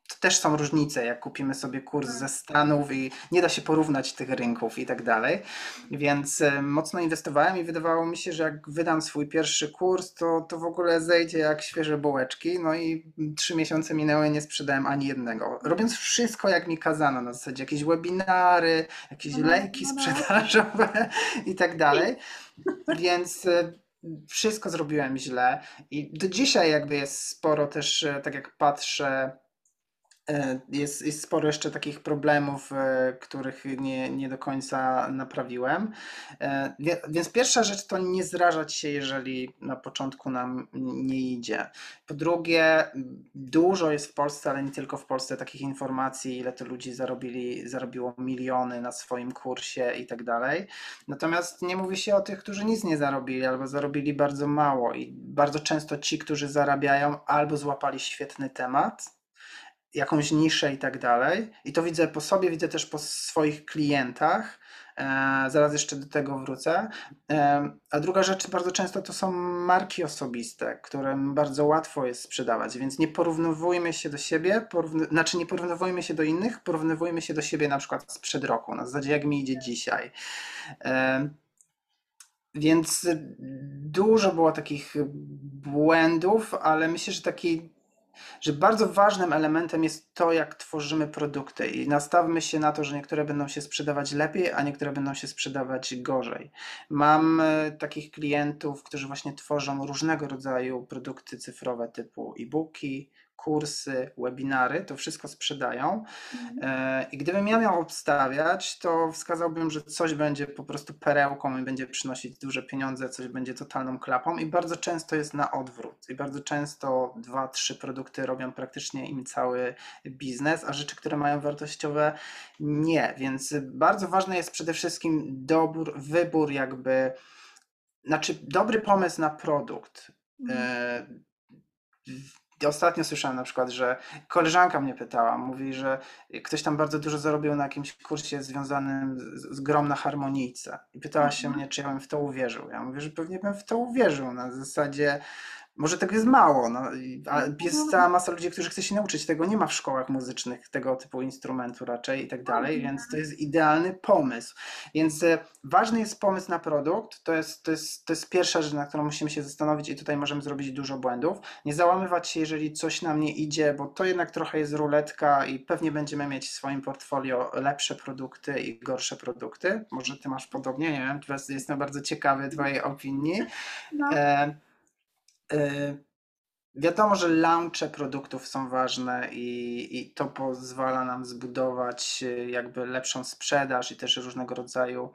[SPEAKER 2] to też są różnice, jak kupimy sobie kurs ze Stanów i nie da się porównać tych rynków i tak dalej. Więc e, mocno inwestowałem i wydawało mi się, że jak wydam swój pierwszy kurs, to, to w ogóle zejdzie jak świeże bułeczki. No i trzy miesiące minęły, nie sprzedałem ani jednego. Robiąc wszystko, jak mi kazano, na zasadzie jakieś webinary, jakieś no, lejki no, no. sprzedażowe i tak dalej. Więc e, wszystko zrobiłem źle i do dzisiaj jakby jest sporo też, e, tak jak patrzę, jest, jest sporo jeszcze takich problemów, e, których nie, nie do końca naprawiłem. E, więc pierwsza rzecz to nie zrażać się, jeżeli na początku nam nie idzie. Po drugie, dużo jest w Polsce, ale nie tylko w Polsce, takich informacji, ile to ludzi zarobili, zarobiło miliony na swoim kursie i tak dalej. Natomiast nie mówi się o tych, którzy nic nie zarobili albo zarobili bardzo mało i bardzo często ci, którzy zarabiają, albo złapali świetny temat jakąś niszę i tak dalej. I to widzę po sobie, widzę też po swoich klientach. E, zaraz jeszcze do tego wrócę. E, a druga rzecz, bardzo często to są marki osobiste, którym bardzo łatwo jest sprzedawać, więc nie porównywujmy się do siebie, porówny, znaczy nie porównywujmy się do innych, porównywujmy się do siebie na przykład sprzed roku, na zasadzie jak mi idzie dzisiaj. E, więc dużo było takich błędów, ale myślę, że taki że bardzo ważnym elementem jest to, jak tworzymy produkty i nastawmy się na to, że niektóre będą się sprzedawać lepiej, a niektóre będą się sprzedawać gorzej. Mam e, takich klientów, którzy właśnie tworzą różnego rodzaju produkty cyfrowe typu e-booki, kursy, webinary, to wszystko sprzedają. Mhm. E, I gdybym ja miał obstawiać, to wskazałbym, że coś będzie po prostu perełką i będzie przynosić duże pieniądze, coś będzie totalną klapą i bardzo często jest na odwrót. I bardzo często dwa, trzy produkty robią praktycznie im cały biznes, a rzeczy, które mają wartościowe nie. Więc bardzo ważny jest przede wszystkim dobór, wybór jakby, znaczy dobry pomysł na produkt. Mhm. E, Ostatnio słyszałem na przykład, że koleżanka mnie pytała, mówi, że ktoś tam bardzo dużo zarobił na jakimś kursie związanym z, z grom na harmonijce i pytała się mhm. mnie, czy ja bym w to uwierzył. Ja mówię, że pewnie bym w to uwierzył na zasadzie może tego jest mało, no, a jest cała masa ludzi, którzy chce się nauczyć tego, nie ma w szkołach muzycznych tego typu instrumentu raczej i tak dalej, więc to jest idealny pomysł. Więc e, ważny jest pomysł na produkt, to jest, to, jest, to jest pierwsza rzecz, na którą musimy się zastanowić i tutaj możemy zrobić dużo błędów. Nie załamywać się, jeżeli coś nam nie idzie, bo to jednak trochę jest ruletka i pewnie będziemy mieć w swoim portfolio lepsze produkty i gorsze produkty. Może ty masz podobnie, nie wiem, jestem bardzo ciekawy twojej opinii. No. E, Wiadomo, że launche produktów są ważne i, i to pozwala nam zbudować y, jakby lepszą sprzedaż i też różnego rodzaju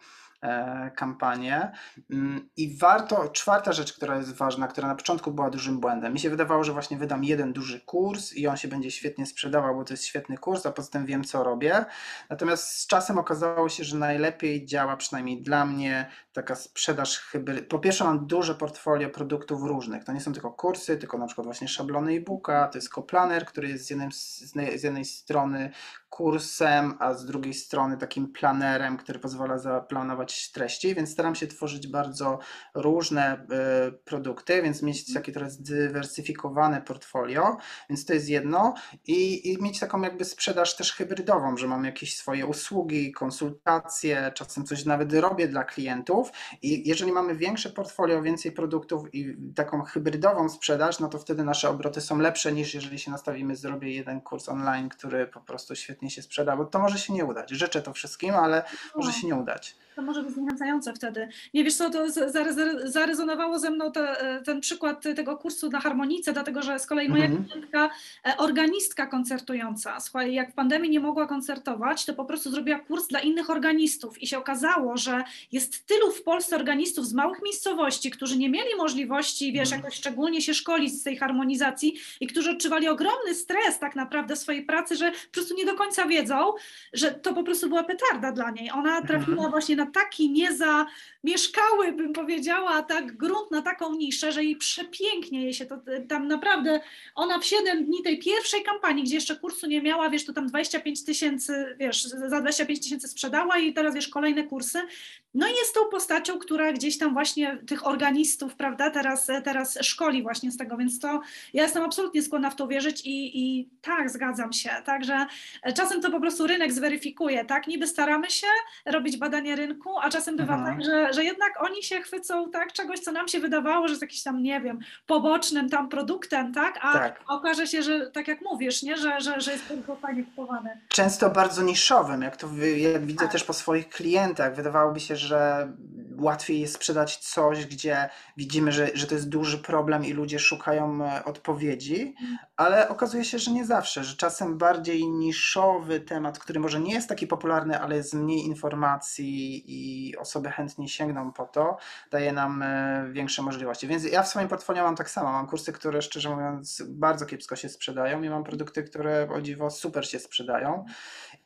[SPEAKER 2] kampanię. Mm, I warto, czwarta rzecz, która jest ważna, która na początku była dużym błędem. Mi się wydawało, że właśnie wydam jeden duży kurs i on się będzie świetnie sprzedawał, bo to jest świetny kurs, a poza tym wiem, co robię. Natomiast z czasem okazało się, że najlepiej działa, przynajmniej dla mnie, taka sprzedaż hybrydowa. Po pierwsze, mam duże portfolio produktów różnych. To nie są tylko kursy, tylko na przykład właśnie szablony e-booka, to jest Coplaner, który jest z, jednym, z jednej strony kursem, a z drugiej strony takim planerem, który pozwala zaplanować treści, więc staram się tworzyć bardzo różne y, produkty, więc mieć takie trochę zdywersyfikowane portfolio, więc to jest jedno. I, i mieć taką jakby sprzedaż też hybrydową, że mam jakieś swoje usługi, konsultacje, czasem coś nawet robię dla klientów. I jeżeli mamy większe portfolio, więcej produktów i taką hybrydową sprzedaż, no to wtedy nasze obroty są lepsze niż jeżeli się nastawimy, zrobię jeden kurs online, który po prostu świetnie świetnie się sprzeda, bo to może się nie udać. Życzę to wszystkim, ale może się nie udać.
[SPEAKER 1] To może być zniechęcające wtedy. Nie wiesz co, to zarezonowało ze mną te, ten przykład tego kursu na harmonice, dlatego że z kolei moja mhm. klientka, e, organistka koncertująca, słuchaj, jak w pandemii nie mogła koncertować, to po prostu zrobiła kurs dla innych organistów i się okazało, że jest tylu w Polsce organistów z małych miejscowości, którzy nie mieli możliwości, wiesz, mhm. jakoś szczególnie się szkolić z tej harmonizacji i którzy odczuwali ogromny stres tak naprawdę swojej pracy, że po prostu nie do końca wiedzą, że to po prostu była petarda dla niej. Ona trafiła mhm. właśnie na na taki niezamieszkały, bym powiedziała, tak grunt na taką niszę, że jej przepięknie jej się to tam naprawdę, ona w 7 dni tej pierwszej kampanii, gdzie jeszcze kursu nie miała, wiesz, to tam 25 tysięcy, wiesz, za 25 tysięcy sprzedała i teraz, wiesz, kolejne kursy. No i jest tą postacią, która gdzieś tam właśnie tych organistów, prawda, teraz, teraz szkoli właśnie z tego, więc to ja jestem absolutnie skłonna w to wierzyć i, i tak, zgadzam się, także czasem to po prostu rynek zweryfikuje, tak, niby staramy się robić badanie rynku, rynku, a czasem bywa mhm. tak, że, że jednak oni się chwycą tak czegoś, co nam się wydawało, że jest jakiś tam, nie wiem, pobocznym tam produktem, tak? A tak. okaże się, że tak jak mówisz, nie? Że, że, że jest tylko fajnie kupowane.
[SPEAKER 2] Często bardzo niszowym, jak to jak widzę tak. też po swoich klientach. Wydawałoby się, że łatwiej jest sprzedać coś, gdzie widzimy, że, że to jest duży problem i ludzie szukają e, odpowiedzi, mhm. ale okazuje się, że nie zawsze, że czasem bardziej niszowy temat, który może nie jest taki popularny, ale jest mniej informacji i osoby chętnie sięgną po to, daje nam e, większe możliwości. Więc ja w swoim portfolio mam tak samo. Mam kursy, które szczerze mówiąc bardzo kiepsko się sprzedają i mam produkty, które o dziwo super się sprzedają.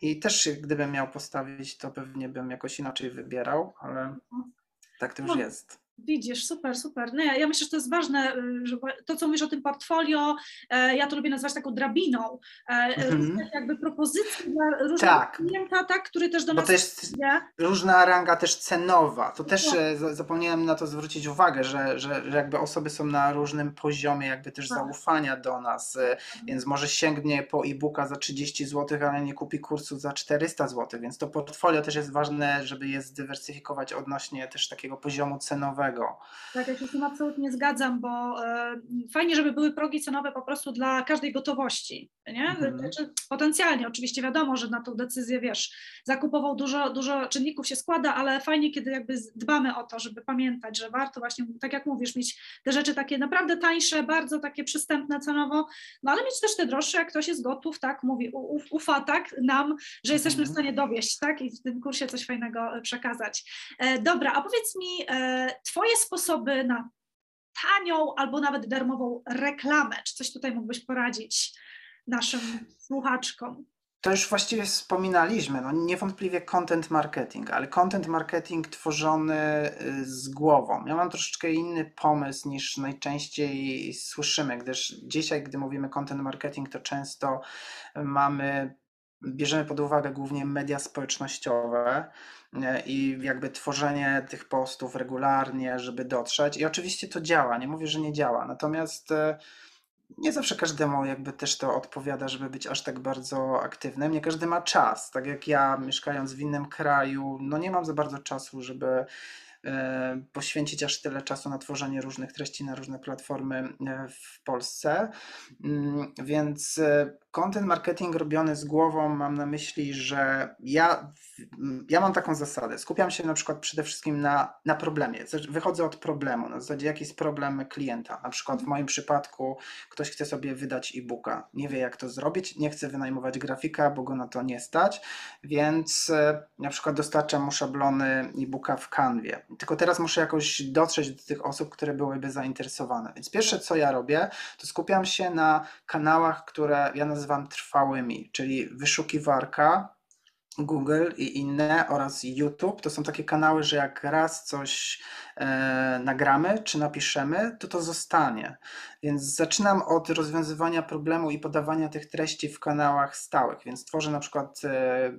[SPEAKER 2] I też gdybym miał postawić, to pewnie bym jakoś inaczej wybierał, ale mhm. Tak to już no. jest.
[SPEAKER 1] Widzisz, super, super. No ja, myślę, że to jest ważne, y, że to, co mówisz o tym portfolio, e, ja to lubię nazwać taką drabiną, mhm. jakby propozycji dla różnego tak. klienta, tak, który też do
[SPEAKER 2] Bo
[SPEAKER 1] nas...
[SPEAKER 2] jest różna ranga też cenowa. To też tak. Zapomniałem na to zwrócić uwagę, że, że, że jakby osoby są na różnym poziomie jakby też tak. zaufania do nas, mhm. więc może sięgnie po e-booka za 30 zł, ale nie kupi kursu za 400 zł, więc to portfolio też jest ważne, żeby je zdywersyfikować odnośnie też takiego poziomu cenowego
[SPEAKER 1] tak, ja się z tym absolutnie zgadzam, bo e, fajnie, żeby były progi cenowe po prostu dla każdej gotowości, nie? Mhm. Znaczy, potencjalnie, oczywiście wiadomo, że na tą decyzję, wiesz, zakupową dużo, dużo czynników się składa, ale fajnie, kiedy jakby dbamy o to, żeby pamiętać, że warto właśnie, tak jak mówisz, mieć te rzeczy takie naprawdę tańsze, bardzo takie przystępne cenowo, no ale mieć też te droższe, jak ktoś jest gotów, tak, mówi, ufa tak nam, że jesteśmy w mhm. stanie dowieść, tak, i w tym kursie coś fajnego e, przekazać. E, dobra, a powiedz mi, e, Twoje sposoby na tanią albo nawet darmową reklamę. Czy coś tutaj mógłbyś poradzić naszym słuchaczkom?
[SPEAKER 2] To już właściwie wspominaliśmy. No niewątpliwie content marketing, ale content marketing tworzony y, z głową. Ja mam troszeczkę inny pomysł niż najczęściej słyszymy, gdyż dzisiaj, gdy mówimy content marketing, to często mamy bierzemy pod uwagę głównie media społecznościowe i jakby tworzenie tych postów regularnie, żeby dotrzeć. I oczywiście to działa, nie mówię, że nie działa. Natomiast e, nie zawsze każdemu jakby też to odpowiada, żeby być aż tak bardzo aktywnym. Nie każdy ma czas. Tak jak ja, mieszkając w innym kraju, no nie mam za bardzo czasu, żeby e, poświęcić aż tyle czasu na tworzenie różnych treści na różne platformy e, w Polsce. Mm, więc content marketing robiony z głową mam na myśli, że ja, ja mam taką zasadę. Skupiam się na przykład przede wszystkim na, na problemie. Wychodzę od problemu, na zasadzie jaki jest problem klienta. Na przykład w moim przypadku ktoś chce sobie wydać e-booka. Nie wie jak to zrobić, nie chce wynajmować grafika, bo go na to nie stać, więc e, na przykład dostarczam mu szablony e-booka w Canwie. Tylko teraz muszę jakoś dotrzeć do tych osób, które byłyby zainteresowane. Więc pierwsze co ja robię, to skupiam się na kanałach, które ja nazywam trwałymi, czyli wyszukiwarka, Google i inne oraz YouTube to są takie kanały, że jak raz coś e, nagramy czy napiszemy, to to zostanie. Więc zaczynam od rozwiązywania problemu i podawania tych treści w kanałach stałych. Więc tworzę na przykład e,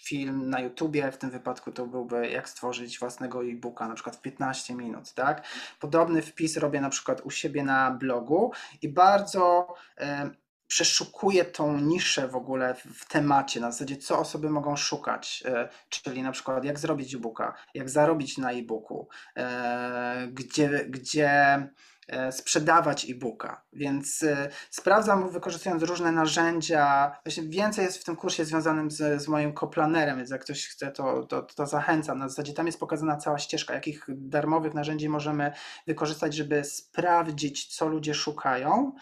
[SPEAKER 2] film na YouTubie, w tym wypadku to byłby jak stworzyć własnego e-booka, na przykład w 15 minut, tak? Podobny wpis robię na przykład u siebie na blogu i bardzo e, przeszukuję tą niszę w ogóle w temacie, na zasadzie co osoby mogą szukać, e, czyli na przykład jak zrobić e-booka, jak zarobić na e-booku, e, gdzie, gdzie e, sprzedawać e-booka. Więc sprawdzam, wykorzystując różne narzędzia. Właśnie więcej jest w tym kursie związanym z, z moim koplanerem, więc jak ktoś chce, to, to, to zachęcam. Na zasadzie tam jest pokazana cała ścieżka, jakich darmowych narzędzi możemy wykorzystać, żeby sprawdzić, co ludzie szukają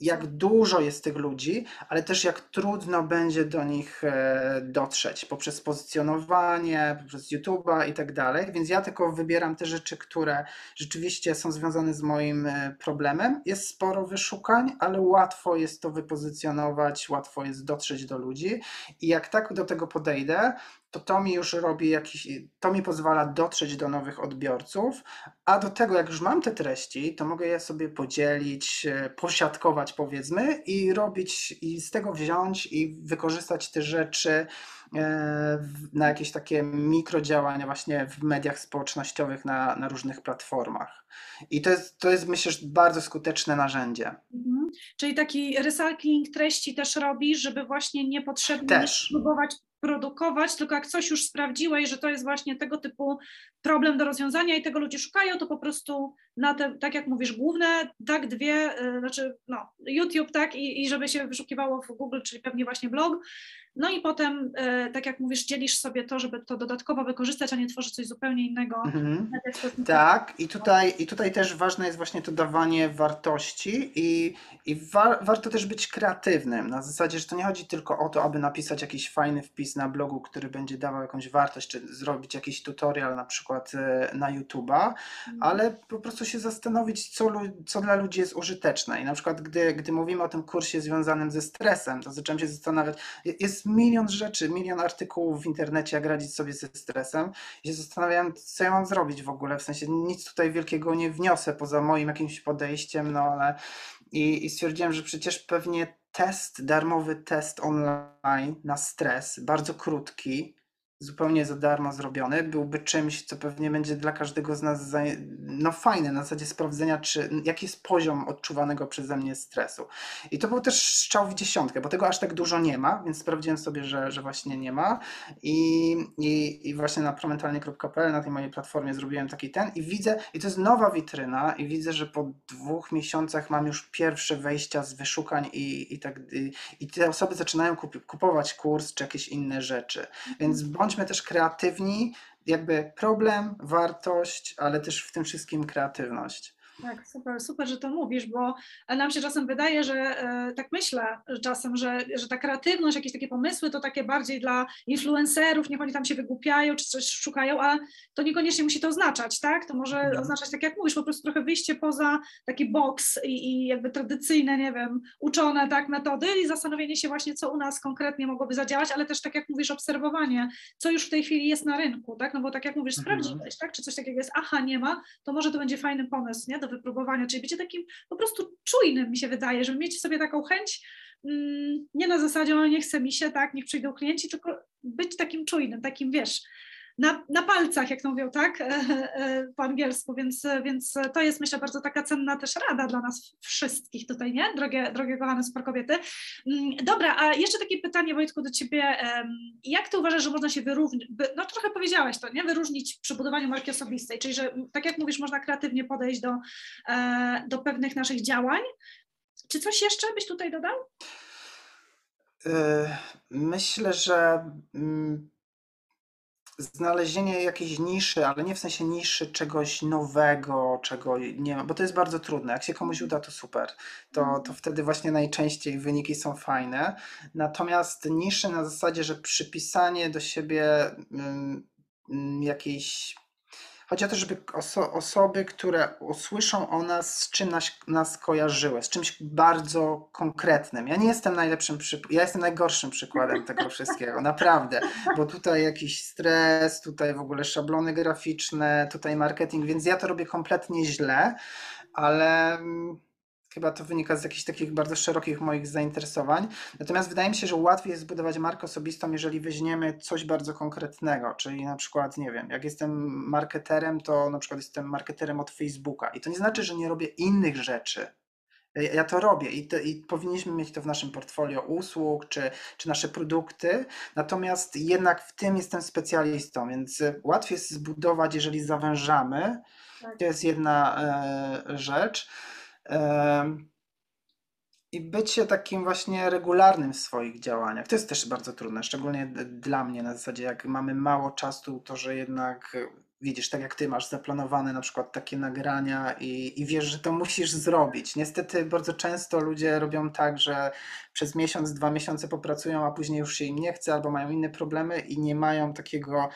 [SPEAKER 2] jak dużo jest tych ludzi, ale też jak trudno będzie do nich e, dotrzeć poprzez pozycjonowanie, poprzez YouTube'a i tak dalej. Więc ja tylko wybieram te rzeczy, które rzeczywiście są związane z moim e, problemem. Jest sporo wyszukań, ale łatwo jest to wypozycjonować, łatwo jest dotrzeć do ludzi. I jak tak do tego podejdę, to to mi już robi jakiś, to mi pozwala dotrzeć do nowych odbiorców, a do tego, jak już mam te treści, to mogę je sobie podzielić, e, posiadkować powiedzmy i robić, i z tego wziąć i wykorzystać te rzeczy e, na jakieś takie mikrodziałania właśnie w mediach społecznościowych na, na różnych platformach. I to jest, to jest myślę, bardzo skuteczne narzędzie. Mhm.
[SPEAKER 1] Czyli taki recycling treści też robisz, żeby właśnie niepotrzebnie też. próbować produkować, tylko jak coś już sprawdziłeś, że to jest właśnie tego typu problem do rozwiązania i tego ludzie szukają, to po prostu na te, tak jak mówisz, główne, tak, dwie, y, znaczy no, YouTube, tak, i, i żeby się wyszukiwało w Google, czyli pewnie właśnie blog, no i potem, y, tak jak mówisz, dzielisz sobie to, żeby to dodatkowo wykorzystać, a nie tworzyć coś zupełnie innego. Mhm.
[SPEAKER 2] Tak, i tutaj, i tutaj też ważne jest właśnie to dawanie wartości i, i wa warto też być kreatywnym, na zasadzie, że to nie chodzi tylko o to, aby napisać jakiś fajny wpis na blogu, który będzie dawał jakąś wartość, czy zrobić jakiś tutorial na przykład y, na YouTube'a, mhm. ale po prostu się zastanowić, co, co dla ludzi jest użyteczne. I na przykład, gdy, gdy mówimy o tym kursie związanym ze stresem, to zacząłem się zastanawiać, jest milion rzeczy, milion artykułów w internecie, jak radzić sobie ze stresem. I się zastanawiałem, co ja mam zrobić w ogóle, w sensie nic tutaj wielkiego nie wniosę poza moim jakimś podejściem, no ale i, i stwierdziłem, że przecież pewnie test, darmowy test online na stres, bardzo krótki, zupełnie za darmo zrobiony, byłby czymś, co pewnie będzie dla każdego z nas za, no fajne na zasadzie sprawdzenia, czy, jaki jest poziom odczuwanego przeze mnie stresu. I to był też strzał w dziesiątkę, bo tego aż tak dużo nie ma, więc sprawdziłem sobie, że, że właśnie nie ma. I, i, i właśnie na promentalnie.pl na tej mojej platformie zrobiłem taki ten i widzę, i to jest nowa witryna i widzę, że po dwóch miesiącach mam już pierwsze wejścia z wyszukań i, i tak i, i te osoby zaczynają kup, kupować kurs czy jakieś inne rzeczy, więc bądź bądźmy też kreatywni, jakby problem, wartość, ale też w tym wszystkim kreatywność.
[SPEAKER 1] Tak, super, super, że to mówisz, bo nam się czasem wydaje, że e, tak myślę czasem, że, że ta kreatywność, jakieś takie pomysły to takie bardziej dla influencerów, niech oni tam się wygłupiają czy coś szukają, a to niekoniecznie musi to oznaczać, tak? To może no. oznaczać, tak jak mówisz, po prostu trochę wyjście poza taki boks i, i jakby tradycyjne, nie wiem, uczone tak metody i zastanowienie się właśnie, co u nas konkretnie mogłoby zadziałać, ale też tak jak mówisz, obserwowanie, co już w tej chwili jest na rynku, tak? No bo tak jak mówisz, mhm. sprawdziłeś, tak? Czy coś takiego jest, aha, nie ma, to może to będzie fajny pomysł, nie? Do wypróbowania, czyli bycie takim po prostu czujnym, mi się wydaje, żeby mieć sobie taką chęć, mm, nie na zasadzie, o nie chce mi się, tak, niech przyjdą klienci, tylko być takim czujnym, takim, wiesz, na, na palcach, jak to mówią, tak, e, e, po angielsku, więc, więc to jest, myślę, bardzo taka cenna też rada dla nas wszystkich tutaj, nie, drogie, drogie kochane super kobiety. Mm, dobra, a jeszcze takie pytanie, Wojtku, do Ciebie, jak Ty uważasz, że można się wyróżnić, no trochę powiedziałaś to, nie, wyróżnić przy budowaniu marki osobistej, czyli, że tak jak mówisz, można kreatywnie podejść do, e, do pewnych naszych działań, czy coś jeszcze byś tutaj dodał?
[SPEAKER 2] Myślę, że mm, znalezienie jakiejś niszy, ale nie w sensie niszy czegoś nowego, czego nie ma, bo to jest bardzo trudne. Jak się komuś uda, to super. To, to wtedy właśnie najczęściej wyniki są fajne. Natomiast niszy na zasadzie, że przypisanie do siebie mm, jakiejś Chodzi o to, żeby oso osoby, które usłyszą o nas, z czym nas, nas kojarzyły, z czymś bardzo konkretnym. Ja nie jestem najlepszym, ja jestem najgorszym przykładem tego wszystkiego, naprawdę, bo tutaj jakiś stres, tutaj w ogóle szablony graficzne, tutaj marketing, więc ja to robię kompletnie źle, ale mm, Chyba to wynika z jakichś takich bardzo szerokich moich zainteresowań. Natomiast wydaje mi się, że łatwiej jest zbudować markę osobistą, jeżeli weźmiemy coś bardzo konkretnego. Czyli na przykład, nie wiem, jak jestem marketerem, to na przykład jestem marketerem od Facebooka. I to nie znaczy, że nie robię innych rzeczy. Ja to robię i, to, i powinniśmy mieć to w naszym portfolio usług czy, czy nasze produkty. Natomiast jednak w tym jestem specjalistą, więc łatwiej jest zbudować, jeżeli zawężamy. Tak. To jest jedna e, rzecz. I bycie takim właśnie regularnym w swoich działaniach. To jest też bardzo trudne, szczególnie dla mnie na zasadzie, jak mamy mało czasu, to że jednak widzisz, tak jak ty masz zaplanowane na przykład takie nagrania i, i wiesz, że to musisz zrobić. Niestety bardzo często ludzie robią tak, że przez miesiąc, dwa miesiące popracują, a później już się im nie chce albo mają inne problemy i nie mają takiego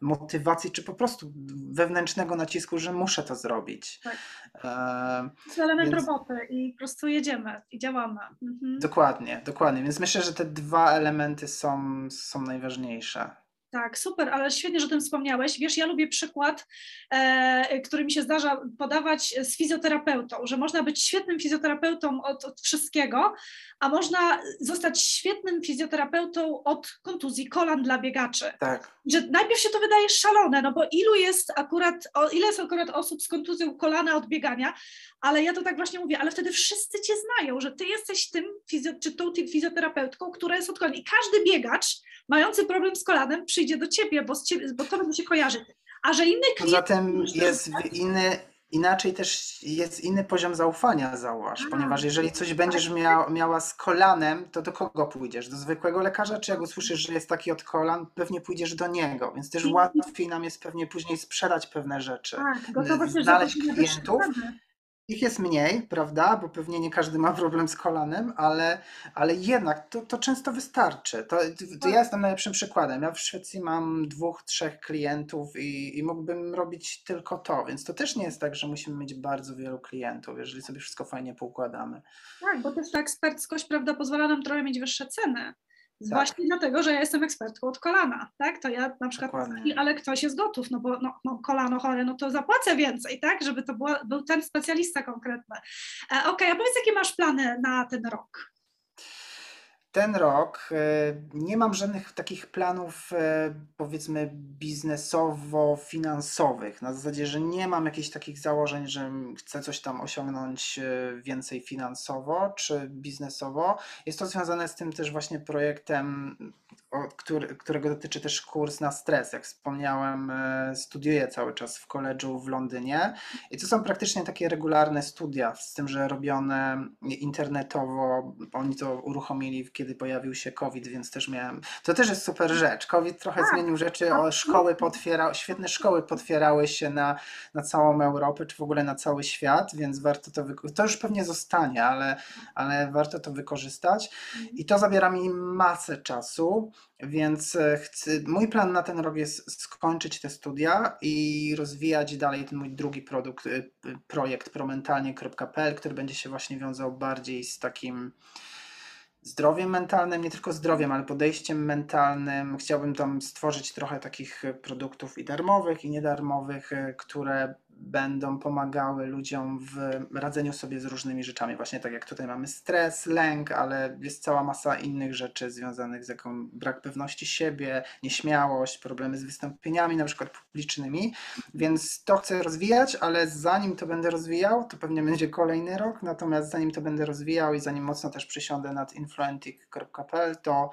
[SPEAKER 2] motywacji, czy po prostu wewnętrznego nacisku, że muszę to zrobić. Tak.
[SPEAKER 1] E, to jest element więc... roboty i po prostu jedziemy i działamy.
[SPEAKER 2] Mhm. Dokładnie, dokładnie. Więc myślę, że te dwa elementy są, są najważniejsze.
[SPEAKER 1] Tak, super, ale świetnie, że o tym wspomniałeś. Wiesz, ja lubię przykład, e, który mi się zdarza podawać z fizjoterapeutą, że można być świetnym fizjoterapeutą od, od, wszystkiego, a można zostać świetnym fizjoterapeutą od kontuzji kolan dla biegaczy.
[SPEAKER 2] Tak.
[SPEAKER 1] Że najpierw się to wydaje szalone, no bo ilu jest akurat, o, ile jest akurat osób z kontuzją kolana od biegania, ale ja to tak właśnie mówię, ale wtedy wszyscy cię znają, że ty jesteś tym, fizjo, czy tą fizjoterapeutką, która jest od kolan. I każdy biegacz mający problem z kolanem przyjdzie do ciebie, bo, ciebie, bo to będzie się kojarzyć. A że inny klient...
[SPEAKER 2] Zatem jest inny, inaczej też jest inny poziom zaufania, zauważ, A, ponieważ jeżeli coś będziesz tak. mia, miała z kolanem, to do kogo pójdziesz? Do zwykłego lekarza, czy jak usłyszysz, że jest taki od kolan, pewnie pójdziesz do niego, więc też łatwiej nam jest pewnie później sprzedać pewne rzeczy,
[SPEAKER 1] tak,
[SPEAKER 2] znaleźć klientów. Ich jest mniej, prawda? Bo pewnie nie każdy ma problem z kolanem, ale, ale jednak to, to często wystarczy. To, to ja jestem najlepszym przykładem. Ja w Szwecji mam dwóch, trzech klientów i, i mógłbym robić tylko to, więc to też nie jest tak, że musimy mieć bardzo wielu klientów, jeżeli sobie wszystko fajnie poukładamy.
[SPEAKER 1] Tak, bo też ta eksperckość, prawda, pozwala nam trochę mieć wyższe ceny. Tak. Właśnie dlatego, że ja jestem ekspertką od kolana, tak? To ja na przykład, Dokładnie. ale ktoś jest gotów, no bo no, no, kolano chore, no to zapłacę więcej, tak? Żeby to była, był ten specjalista konkretny. E, Okej, okay, a powiedz, jakie masz plany na ten rok?
[SPEAKER 2] Ten rok e, nie mam żadnych takich planów, e, powiedzmy, biznesowo-finansowych. Na zasadzie, że nie mam jakichś takich założeń, że chcę coś tam osiągnąć e, więcej finansowo czy biznesowo. Jest to związane z tym też właśnie projektem, który, którego dotyczy też kurs na stres. Jak wspomniałem, studiuję cały czas w koledżu w Londynie i to są praktycznie takie regularne studia, z tym, że robione internetowo. Oni to uruchomili kiedy pojawił się COVID, więc też miałem. To też jest super rzecz. COVID trochę tak. zmienił rzeczy, o, szkoły potwierał, świetne szkoły potwierały się na, na całą Europę, czy w ogóle na cały świat, więc warto to wykorzystać. To już pewnie zostanie, ale, ale warto to wykorzystać. I to zabiera mi masę czasu, więc e, chcę, mój plan na ten rok jest skończyć te studia i rozwijać dalej ten mój drugi produkt, e, projekt promentalnie.pl, który będzie się właśnie wiązał bardziej z takim zdrowiem mentalnym, nie tylko zdrowiem, ale podejściem mentalnym. Chciałbym tam stworzyć trochę takich produktów i darmowych, i niedarmowych, e, które będą pomagały ludziom w radzeniu sobie z różnymi rzeczami. Właśnie tak jak tutaj mamy stres, lęk, ale jest cała masa innych rzeczy związanych z jaką brak pewności siebie, nieśmiałość, problemy z wystąpieniami, na przykład publicznymi. Więc to chcę rozwijać, ale zanim to będę rozwijał, to pewnie będzie kolejny rok. Natomiast zanim to będę rozwijał i zanim mocno też przysiądę nad influentic.pl, to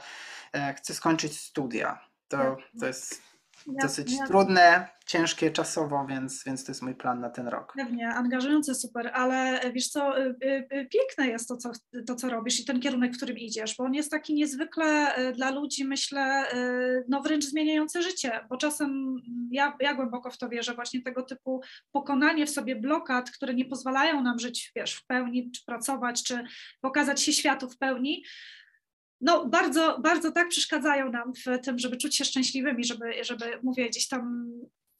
[SPEAKER 2] e, chcę skończyć studia. To, to jest dosyć trudne, ciężkie czasowo, więc, więc to jest mój plan na ten rok.
[SPEAKER 1] Pewnie, angażujące, super, ale wiesz co, y, y, piękne jest to co, to, co robisz i ten kierunek, w którym idziesz, bo on jest taki niezwykle dla ludzi, myślę, no wręcz zmieniający życie, bo czasem ja, ja głęboko w to wierzę, właśnie tego typu pokonanie w sobie blokad, które nie pozwalają nam żyć, wiesz, w pełni, czy pracować, czy pokazać się światu w pełni, no, bardzo, bardzo tak przeszkadzają nam w tym, żeby czuć się szczęśliwymi, żeby, żeby mówię, gdzieś tam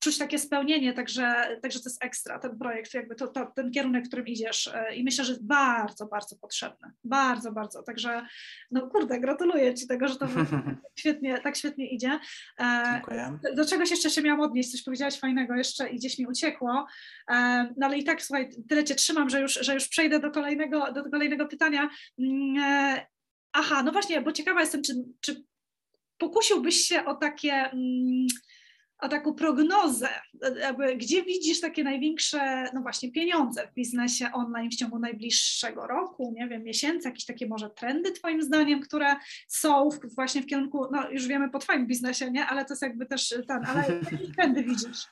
[SPEAKER 1] czuć takie spełnienie, także, także to jest ekstra, ten projekt, jakby to, to, ten kierunek, w którym idziesz i myślę, że jest bardzo, bardzo potrzebny, bardzo, bardzo, także no kurde, gratuluję Ci tego, że to świetnie, tak świetnie idzie.
[SPEAKER 2] E, Dziękuję.
[SPEAKER 1] Do czegoś jeszcze się miałam odnieść, coś powiedziałaś fajnego jeszcze i gdzieś mi uciekło, e, no ale i tak słuchaj, tyle Cię trzymam, że już, że już przejdę do kolejnego, do kolejnego pytania. Aha, no właśnie, bo ciekawa jestem, czy, czy pokusiłbyś się o takie... Mm, o taką prognozę, gdzie widzisz takie największe, no właśnie, pieniądze w biznesie online w ciągu najbliższego roku, nie wiem, miesięcy, jakieś takie może trendy Twoim zdaniem, które są w, właśnie w kierunku, no już wiemy po Twoim biznesie, nie, ale to jest jakby też ten, ale jakie trendy widzisz?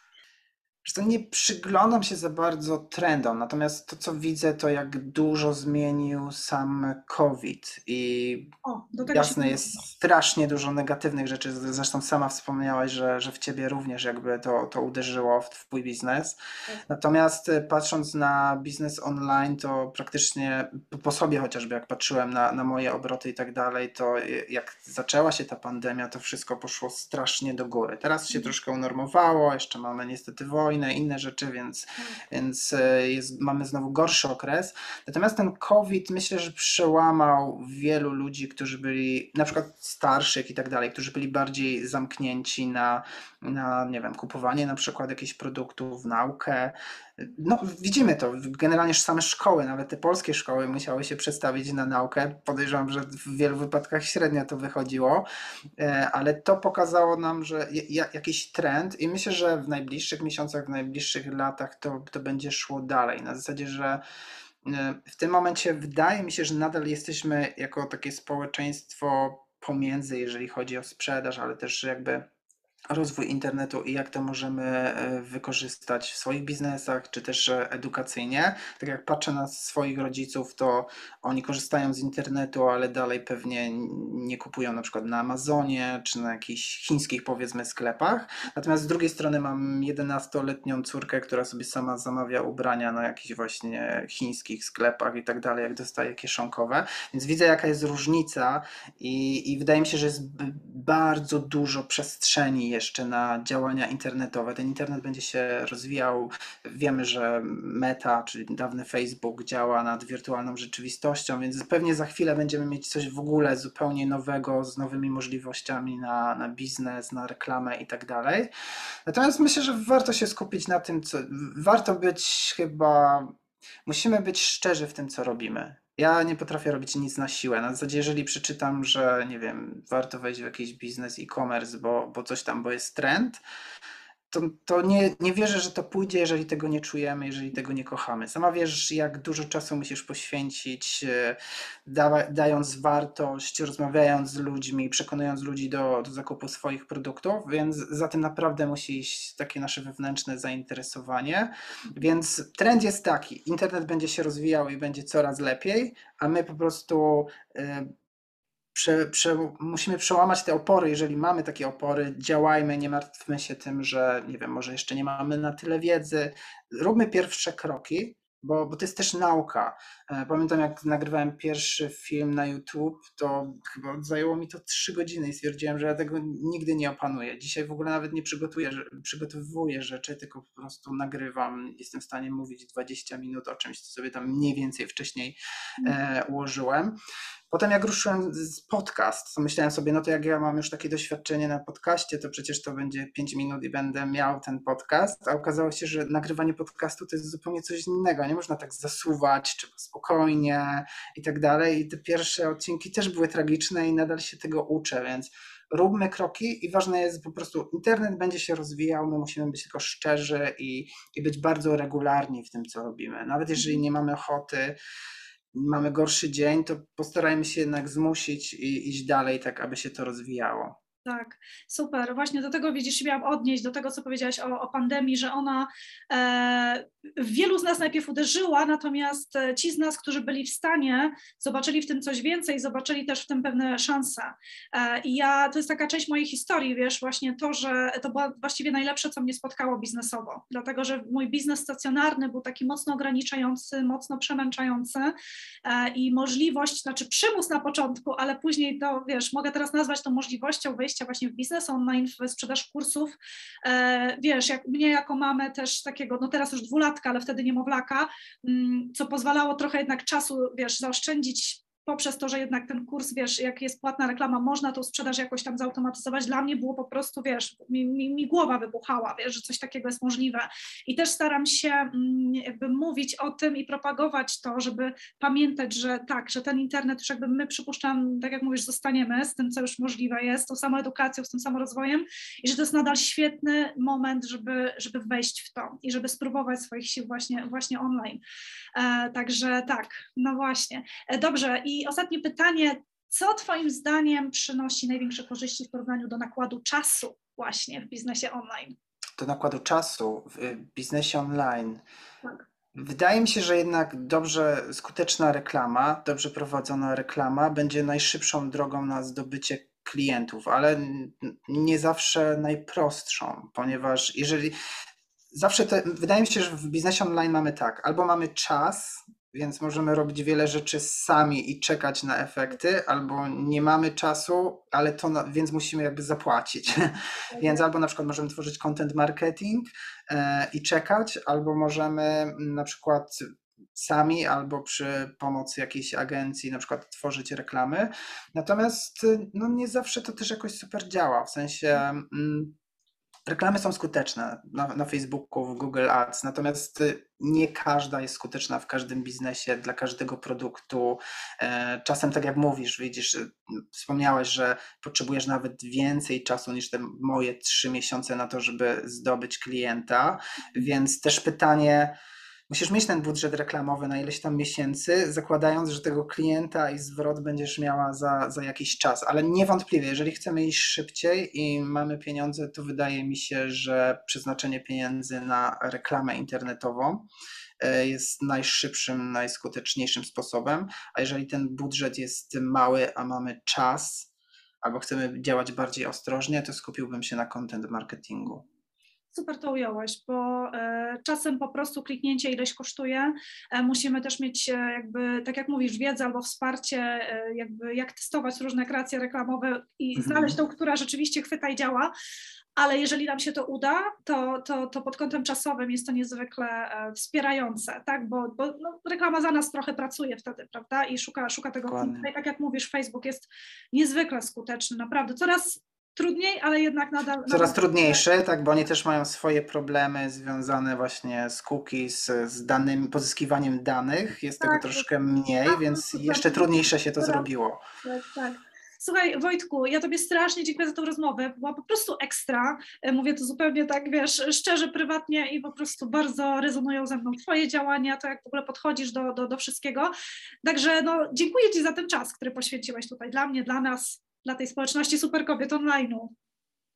[SPEAKER 2] To nie przyglądam się za bardzo trendom, natomiast to, co widzę, to jak dużo zmienił sam COVID i o, jasne jest strasznie dużo negatywnych rzeczy. Zresztą sama wspomniałaś, że, że w ciebie również jakby to, to uderzyło w twój biznes. Tak. Natomiast y, patrząc na biznes online, to praktycznie po sobie chociażby jak patrzyłem na, na moje obroty i tak dalej, to jak zaczęła się ta pandemia, to wszystko poszło strasznie do góry. Teraz się mhm. troszkę unormowało, jeszcze mamy niestety wojnę, wojnę, inne rzeczy, więc, tak. więc e, jest, mamy znowu gorszy okres. Natomiast ten COVID myślę, że przełamał wielu ludzi, którzy byli na przykład starszych i tak dalej, którzy byli bardziej zamknięci na, na nie wiem, kupowanie na przykład jakichś produktów, naukę, no, widzimy to. Generalnie same szkoły, nawet te polskie szkoły musiały się przestawić na naukę. Podejrzewam, że w wielu wypadkach średnio to wychodziło, e, ale to pokazało nam, że jakiś trend i myślę, że w najbliższych miesiącach, w najbliższych latach to, to będzie szło dalej. Na zasadzie, że e, w tym momencie wydaje mi się, że nadal jesteśmy jako takie społeczeństwo pomiędzy, jeżeli chodzi o sprzedaż, ale też jakby rozwój internetu i jak to możemy e, wykorzystać w swoich biznesach, czy też e, edukacyjnie. Tak jak patrzę na swoich rodziców, to oni korzystają z internetu, ale dalej pewnie nie kupują na przykład na Amazonie, czy na jakichś chińskich powiedzmy sklepach. Natomiast z drugiej strony mam 11-letnią córkę, która sobie sama zamawia ubrania na jakichś właśnie chińskich sklepach i tak dalej, jak dostaje kieszonkowe. Więc widzę jaka jest różnica i, i wydaje mi się, że jest bardzo dużo przestrzeni jeszcze na działania internetowe. Ten internet będzie się rozwijał. Wiemy, że Meta, czyli dawny Facebook, działa nad wirtualną rzeczywistością, więc pewnie za chwilę będziemy mieć coś w ogóle zupełnie nowego, z nowymi możliwościami na, na biznes, na reklamę i tak dalej. Natomiast myślę, że warto się skupić na tym, co warto być chyba. Musimy być szczerzy w tym, co robimy. Ja nie potrafię robić nic na siłę. Na zasadzie, jeżeli przeczytam, że nie wiem, warto wejść w jakiś biznes e-commerce, bo, bo coś tam, bo jest trend, to, to nie, nie wierzę, że to pójdzie, jeżeli tego nie czujemy, jeżeli tego nie kochamy. Sama wiesz, jak dużo czasu musisz poświęcić, e, da, dając wartość, rozmawiając z ludźmi, przekonując ludzi do, do zakupu swoich produktów, więc za tym naprawdę musi iść takie nasze wewnętrzne zainteresowanie. Więc trend jest taki: internet będzie się rozwijał i będzie coraz lepiej, a my po prostu. Yy, prze, prze, musimy przełamać te opory. Jeżeli mamy takie opory, działajmy, nie martwmy się tym, że nie wiem, może jeszcze nie mamy na tyle wiedzy. Róbmy pierwsze kroki, bo, bo to jest też nauka. E, pamiętam, jak nagrywałem pierwszy film na YouTube, to chyba zajęło mi to trzy godziny i stwierdziłem, że ja tego nigdy nie opanuję. Dzisiaj w ogóle nawet nie przygotuję, przygotowuję rzeczy, tylko po prostu nagrywam. Jestem w stanie mówić 20 minut o czymś, co sobie tam mniej więcej wcześniej e, ułożyłem. Potem jak ruszyłem z podcast, to myślałem sobie, no to jak ja mam już takie doświadczenie na podcaście, to przecież to będzie 5 minut i będę miał ten podcast, a okazało się, że nagrywanie podcastu to jest zupełnie coś innego, nie można tak zasuwać, trzeba spokojnie i tak dalej. I te pierwsze odcinki też były tragiczne i nadal się tego uczę, więc róbmy kroki i ważne jest po prostu, internet będzie się rozwijał, my musimy być tylko szczerzy i, i być bardzo regularni w tym, co robimy. Nawet jeżeli nie mamy ochoty, mamy gorszy dzień, to postarajmy się jednak zmusić i iść dalej, tak aby się to rozwijało.
[SPEAKER 1] Tak, super. Właśnie do tego widzisz, miałam odnieść do tego, co powiedziałaś o, o pandemii, że ona e, wielu z nas najpierw uderzyła, natomiast e, ci z nas, którzy byli w stanie, zobaczyli w tym coś więcej, zobaczyli też w tym pewne szanse. E, I ja, to jest taka część mojej historii, wiesz, właśnie to, że to było właściwie najlepsze, co mnie spotkało biznesowo, dlatego że mój biznes stacjonarny był taki mocno ograniczający, mocno przemęczający e, i możliwość, znaczy przymus na początku, ale później to, wiesz, mogę teraz nazwać to możliwością wejścia wejścia właśnie w biznes online, w sprzedaż kursów. E, wiesz, jak mnie jako mamę też takiego, no teraz już dwulatka, ale wtedy niemowlaka, mm, co pozwalało trochę jednak czasu, wiesz, zaoszczędzić poprzez to, że jednak ten kurs, wiesz, jak jest płatna reklama, można tą sprzedaż jakoś tam zautomatyzować. Dla mnie było po prostu, wiesz, mi, mi, mi, głowa wybuchała, wiesz, że coś takiego jest możliwe. I też staram się mm, jakby mówić o tym i propagować to, żeby pamiętać, że tak, że ten internet już jakby my przypuszczam, tak jak mówisz, zostaniemy z tym, co już możliwe jest, tą samą edukacją, z tym samym rozwojem i że to jest nadal świetny moment, żeby, żeby wejść w to i żeby spróbować swoich sił właśnie, właśnie online. E, także tak, no właśnie. E, dobrze i i ostatnie pytanie, co Twoim zdaniem przynosi największe korzyści w porównaniu do nakładu czasu właśnie w biznesie online?
[SPEAKER 2] Do nakładu czasu w biznesie online. Tak. Wydaje mi się, że jednak dobrze skuteczna reklama, dobrze prowadzona reklama będzie najszybszą drogą na zdobycie klientów, ale nie zawsze najprostszą, ponieważ jeżeli zawsze te, wydaje mi się, że w biznesie online mamy tak, albo mamy czas, więc możemy robić wiele rzeczy sami i czekać na efekty, albo nie mamy czasu, ale to, na, więc musimy jakby zapłacić. więc albo na przykład możemy tworzyć content marketing e, i czekać, albo możemy mm, na przykład sami albo przy pomocy jakiejś agencji na przykład tworzyć reklamy. Natomiast no, nie zawsze to też jakoś super działa, w sensie mm, Reklamy są skuteczne na, na Facebooku, w Google Ads, natomiast y, nie każda jest skuteczna w każdym biznesie, dla każdego produktu. E, czasem, tak jak mówisz, widzisz, y, wspomniałeś, że potrzebujesz nawet więcej czasu niż te moje trzy miesiące na to, żeby zdobyć klienta, więc też pytanie, musisz mieć ten budżet reklamowy na ileś tam miesięcy, zakładając, że tego klienta i zwrot będziesz miała za, za jakiś czas. Ale niewątpliwie, jeżeli chcemy iść szybciej i mamy pieniądze, to wydaje mi się, że przeznaczenie pieniędzy na reklamę internetową e, jest najszybszym, najskuteczniejszym sposobem. A jeżeli ten budżet jest mały, a mamy czas, albo chcemy działać bardziej ostrożnie, to skupiłbym się na content marketingu.
[SPEAKER 1] Super to ująłeś, bo e, czasem po prostu kliknięcie ileś kosztuje. E, musimy też mieć e, jakby, tak jak mówisz, wiedzę albo wsparcie, jakby jak testować różne kreacje reklamowe i mhm. znaleźć tą, która rzeczywiście chwyta i działa. Ale jeżeli nam się to uda, to, to, to pod kątem czasowym jest to niezwykle wspierające, tak? bo, bo no, reklama za nas trochę pracuje wtedy, prawda? I szuka, szuka tego. Dokładnie. I tak jak mówisz, Facebook jest niezwykle skuteczny, naprawdę. Coraz trudniej, ale jednak nadal.
[SPEAKER 2] Coraz nadal... trudniejsze, tak, bo oni też mają swoje problemy związane właśnie z cookies, z danymi, pozyskiwaniem danych. Jest tak, tego troszkę mniej, tak, więc jeszcze trudniejsze się to zrobiło.
[SPEAKER 1] Tak, tak. Słuchaj, Wojtku, ja Tobie strasznie dziękuję za tę rozmowę. Była po prostu ekstra. E, mówię to zupełnie tak, wiesz, szczerze, prywatnie i po prostu bardzo rezonują ze mną Twoje działania, to jak w ogóle podchodzisz do, do, do wszystkiego. Także no, dziękuję Ci za ten czas, który poświęciłeś tutaj dla mnie, dla nas dla tej społeczności super kobiet online'u.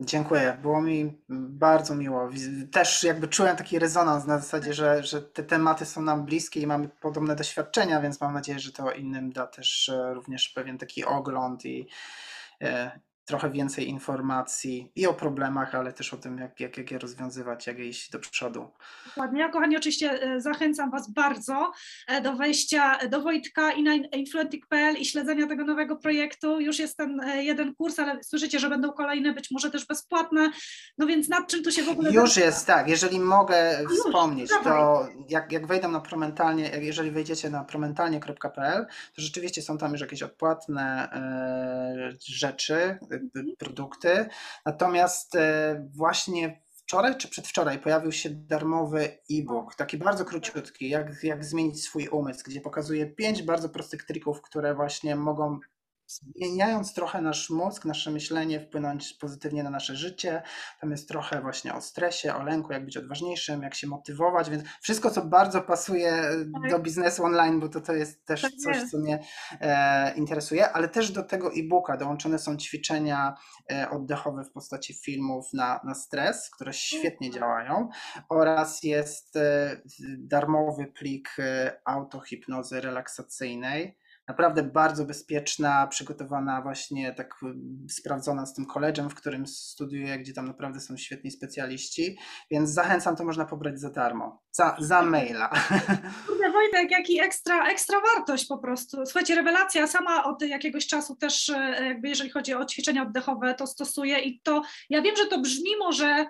[SPEAKER 2] Dziękuję, było mi bardzo miło. Też jakby czułem taki rezonans na zasadzie, że, że te tematy są nam bliskie i mamy podobne doświadczenia, więc mam nadzieję, że to innym da też e, również pewien taki ogląd i, e, trochę więcej informacji i o problemach, ale też o tym, jak, jak, jak je rozwiązywać, jak je iść do przodu.
[SPEAKER 1] Dokładnie. Ja, kochani, oczywiście e, zachęcam Was bardzo e, do wejścia do Wojtka i na influentic.pl i śledzenia tego nowego projektu. Już jest ten e, jeden kurs, ale słyszycie, że będą kolejne, być może też bezpłatne. No więc nad czym tu się w ogóle...
[SPEAKER 2] Już jest, tak. Jeżeli mogę Już, wspomnieć, dawaj. to jak, jak wejdę na promentalnie, jeżeli wejdziecie na promentalnie.pl, to rzeczywiście są tam już jakieś odpłatne e, rzeczy, produkty. Natomiast e, właśnie wczoraj czy przedwczoraj pojawił się darmowy e-book, taki bardzo króciutki, jak, jak zmienić swój umysł, gdzie pokazuje pięć bardzo prostych trików, które właśnie mogą zmieniając trochę nasz mózg, nasze myślenie, wpłynąć pozytywnie na nasze życie. Tam jest trochę właśnie o stresie, o lęku, jak być odważniejszym, jak się motywować, więc wszystko, co bardzo pasuje
[SPEAKER 1] Tak.
[SPEAKER 2] do biznesu online, bo to, to jest też
[SPEAKER 1] Tak
[SPEAKER 2] coś,
[SPEAKER 1] jest.
[SPEAKER 2] co mnie e, interesuje, ale też do tego e-booka dołączone są ćwiczenia e, oddechowe w postaci filmów na, na stres, które świetnie
[SPEAKER 1] Super.
[SPEAKER 2] działają oraz jest e, darmowy plik e, autohipnozy relaksacyjnej. Naprawdę bardzo bezpieczna, przygotowana właśnie tak sprawdzona z tym college'em, w którym studiuję, gdzie tam naprawdę są świetni specjaliści, więc zachęcam, to można pobrać za darmo, za, za maila.
[SPEAKER 1] Kurde Wojtek, jaki ekstra, ekstra wartość po prostu. Słuchajcie, rewelacja, sama od jakiegoś czasu też e, jakby jeżeli chodzi o ćwiczenia oddechowe, to stosuję i to, ja wiem, że to brzmi może,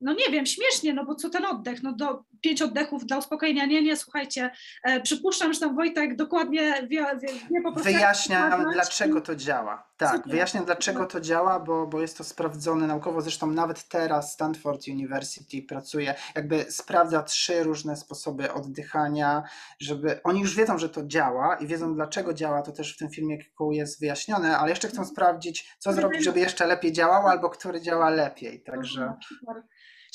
[SPEAKER 1] no nie wiem, śmiesznie, no bo co ten oddech, no do pięć oddechów dla uspokojenia, nie, nie, słuchajcie, e, przypuszczam, że tam Wojtek dokładnie wie, wie, wie po prostu
[SPEAKER 2] Wyjaśniam, dlaczego to działa. Tak,
[SPEAKER 1] Super.
[SPEAKER 2] wyjaśniam, dlaczego to działa, bo, bo jest to sprawdzone naukowo. Zresztą nawet teraz Stanford University pracuje, jakby sprawdza trzy różne sposoby oddychania, żeby oni już wiedzą, że to działa i wiedzą, dlaczego działa. To też w tym filmie jest wyjaśnione, ale jeszcze chcą sprawdzić, co zrobić, żeby jeszcze lepiej działało, albo który działa lepiej. Także.
[SPEAKER 1] Super.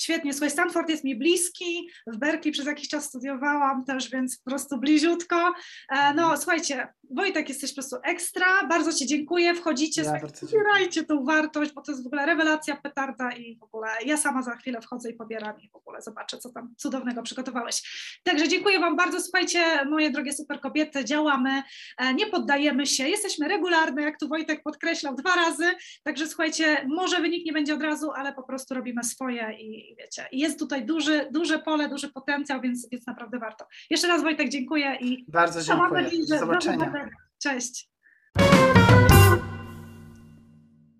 [SPEAKER 1] Świetnie, słuchaj, Stanford jest mi bliski, w Berkeley przez jakiś czas studiowałam też, więc po prostu bliziutko. E, No słuchajcie, Wojtek jesteś po prostu ekstra, bardzo Ci dziękuję, wchodzicie,
[SPEAKER 2] Ja
[SPEAKER 1] pobierajcie tą wartość, bo to jest w ogóle rewelacja, petarda i w ogóle ja sama za chwilę wchodzę i pobieram i w ogóle zobaczę, co tam cudownego przygotowałeś. Także dziękuję Wam bardzo, słuchajcie, moje drogie super kobiety, działamy, e, nie poddajemy się, jesteśmy regularne, jak tu Wojtek podkreślał dwa razy, Także słuchajcie, może wynik nie będzie od razu, ale po prostu robimy swoje i, i wiecie, jest tutaj duży, duże pole, duży potencjał, więc, więc naprawdę warto. Jeszcze raz Wojtek dziękuję i
[SPEAKER 2] Bardzo dziękuję.
[SPEAKER 1] nadzieję,
[SPEAKER 2] Do zobaczenia.
[SPEAKER 1] Cześć.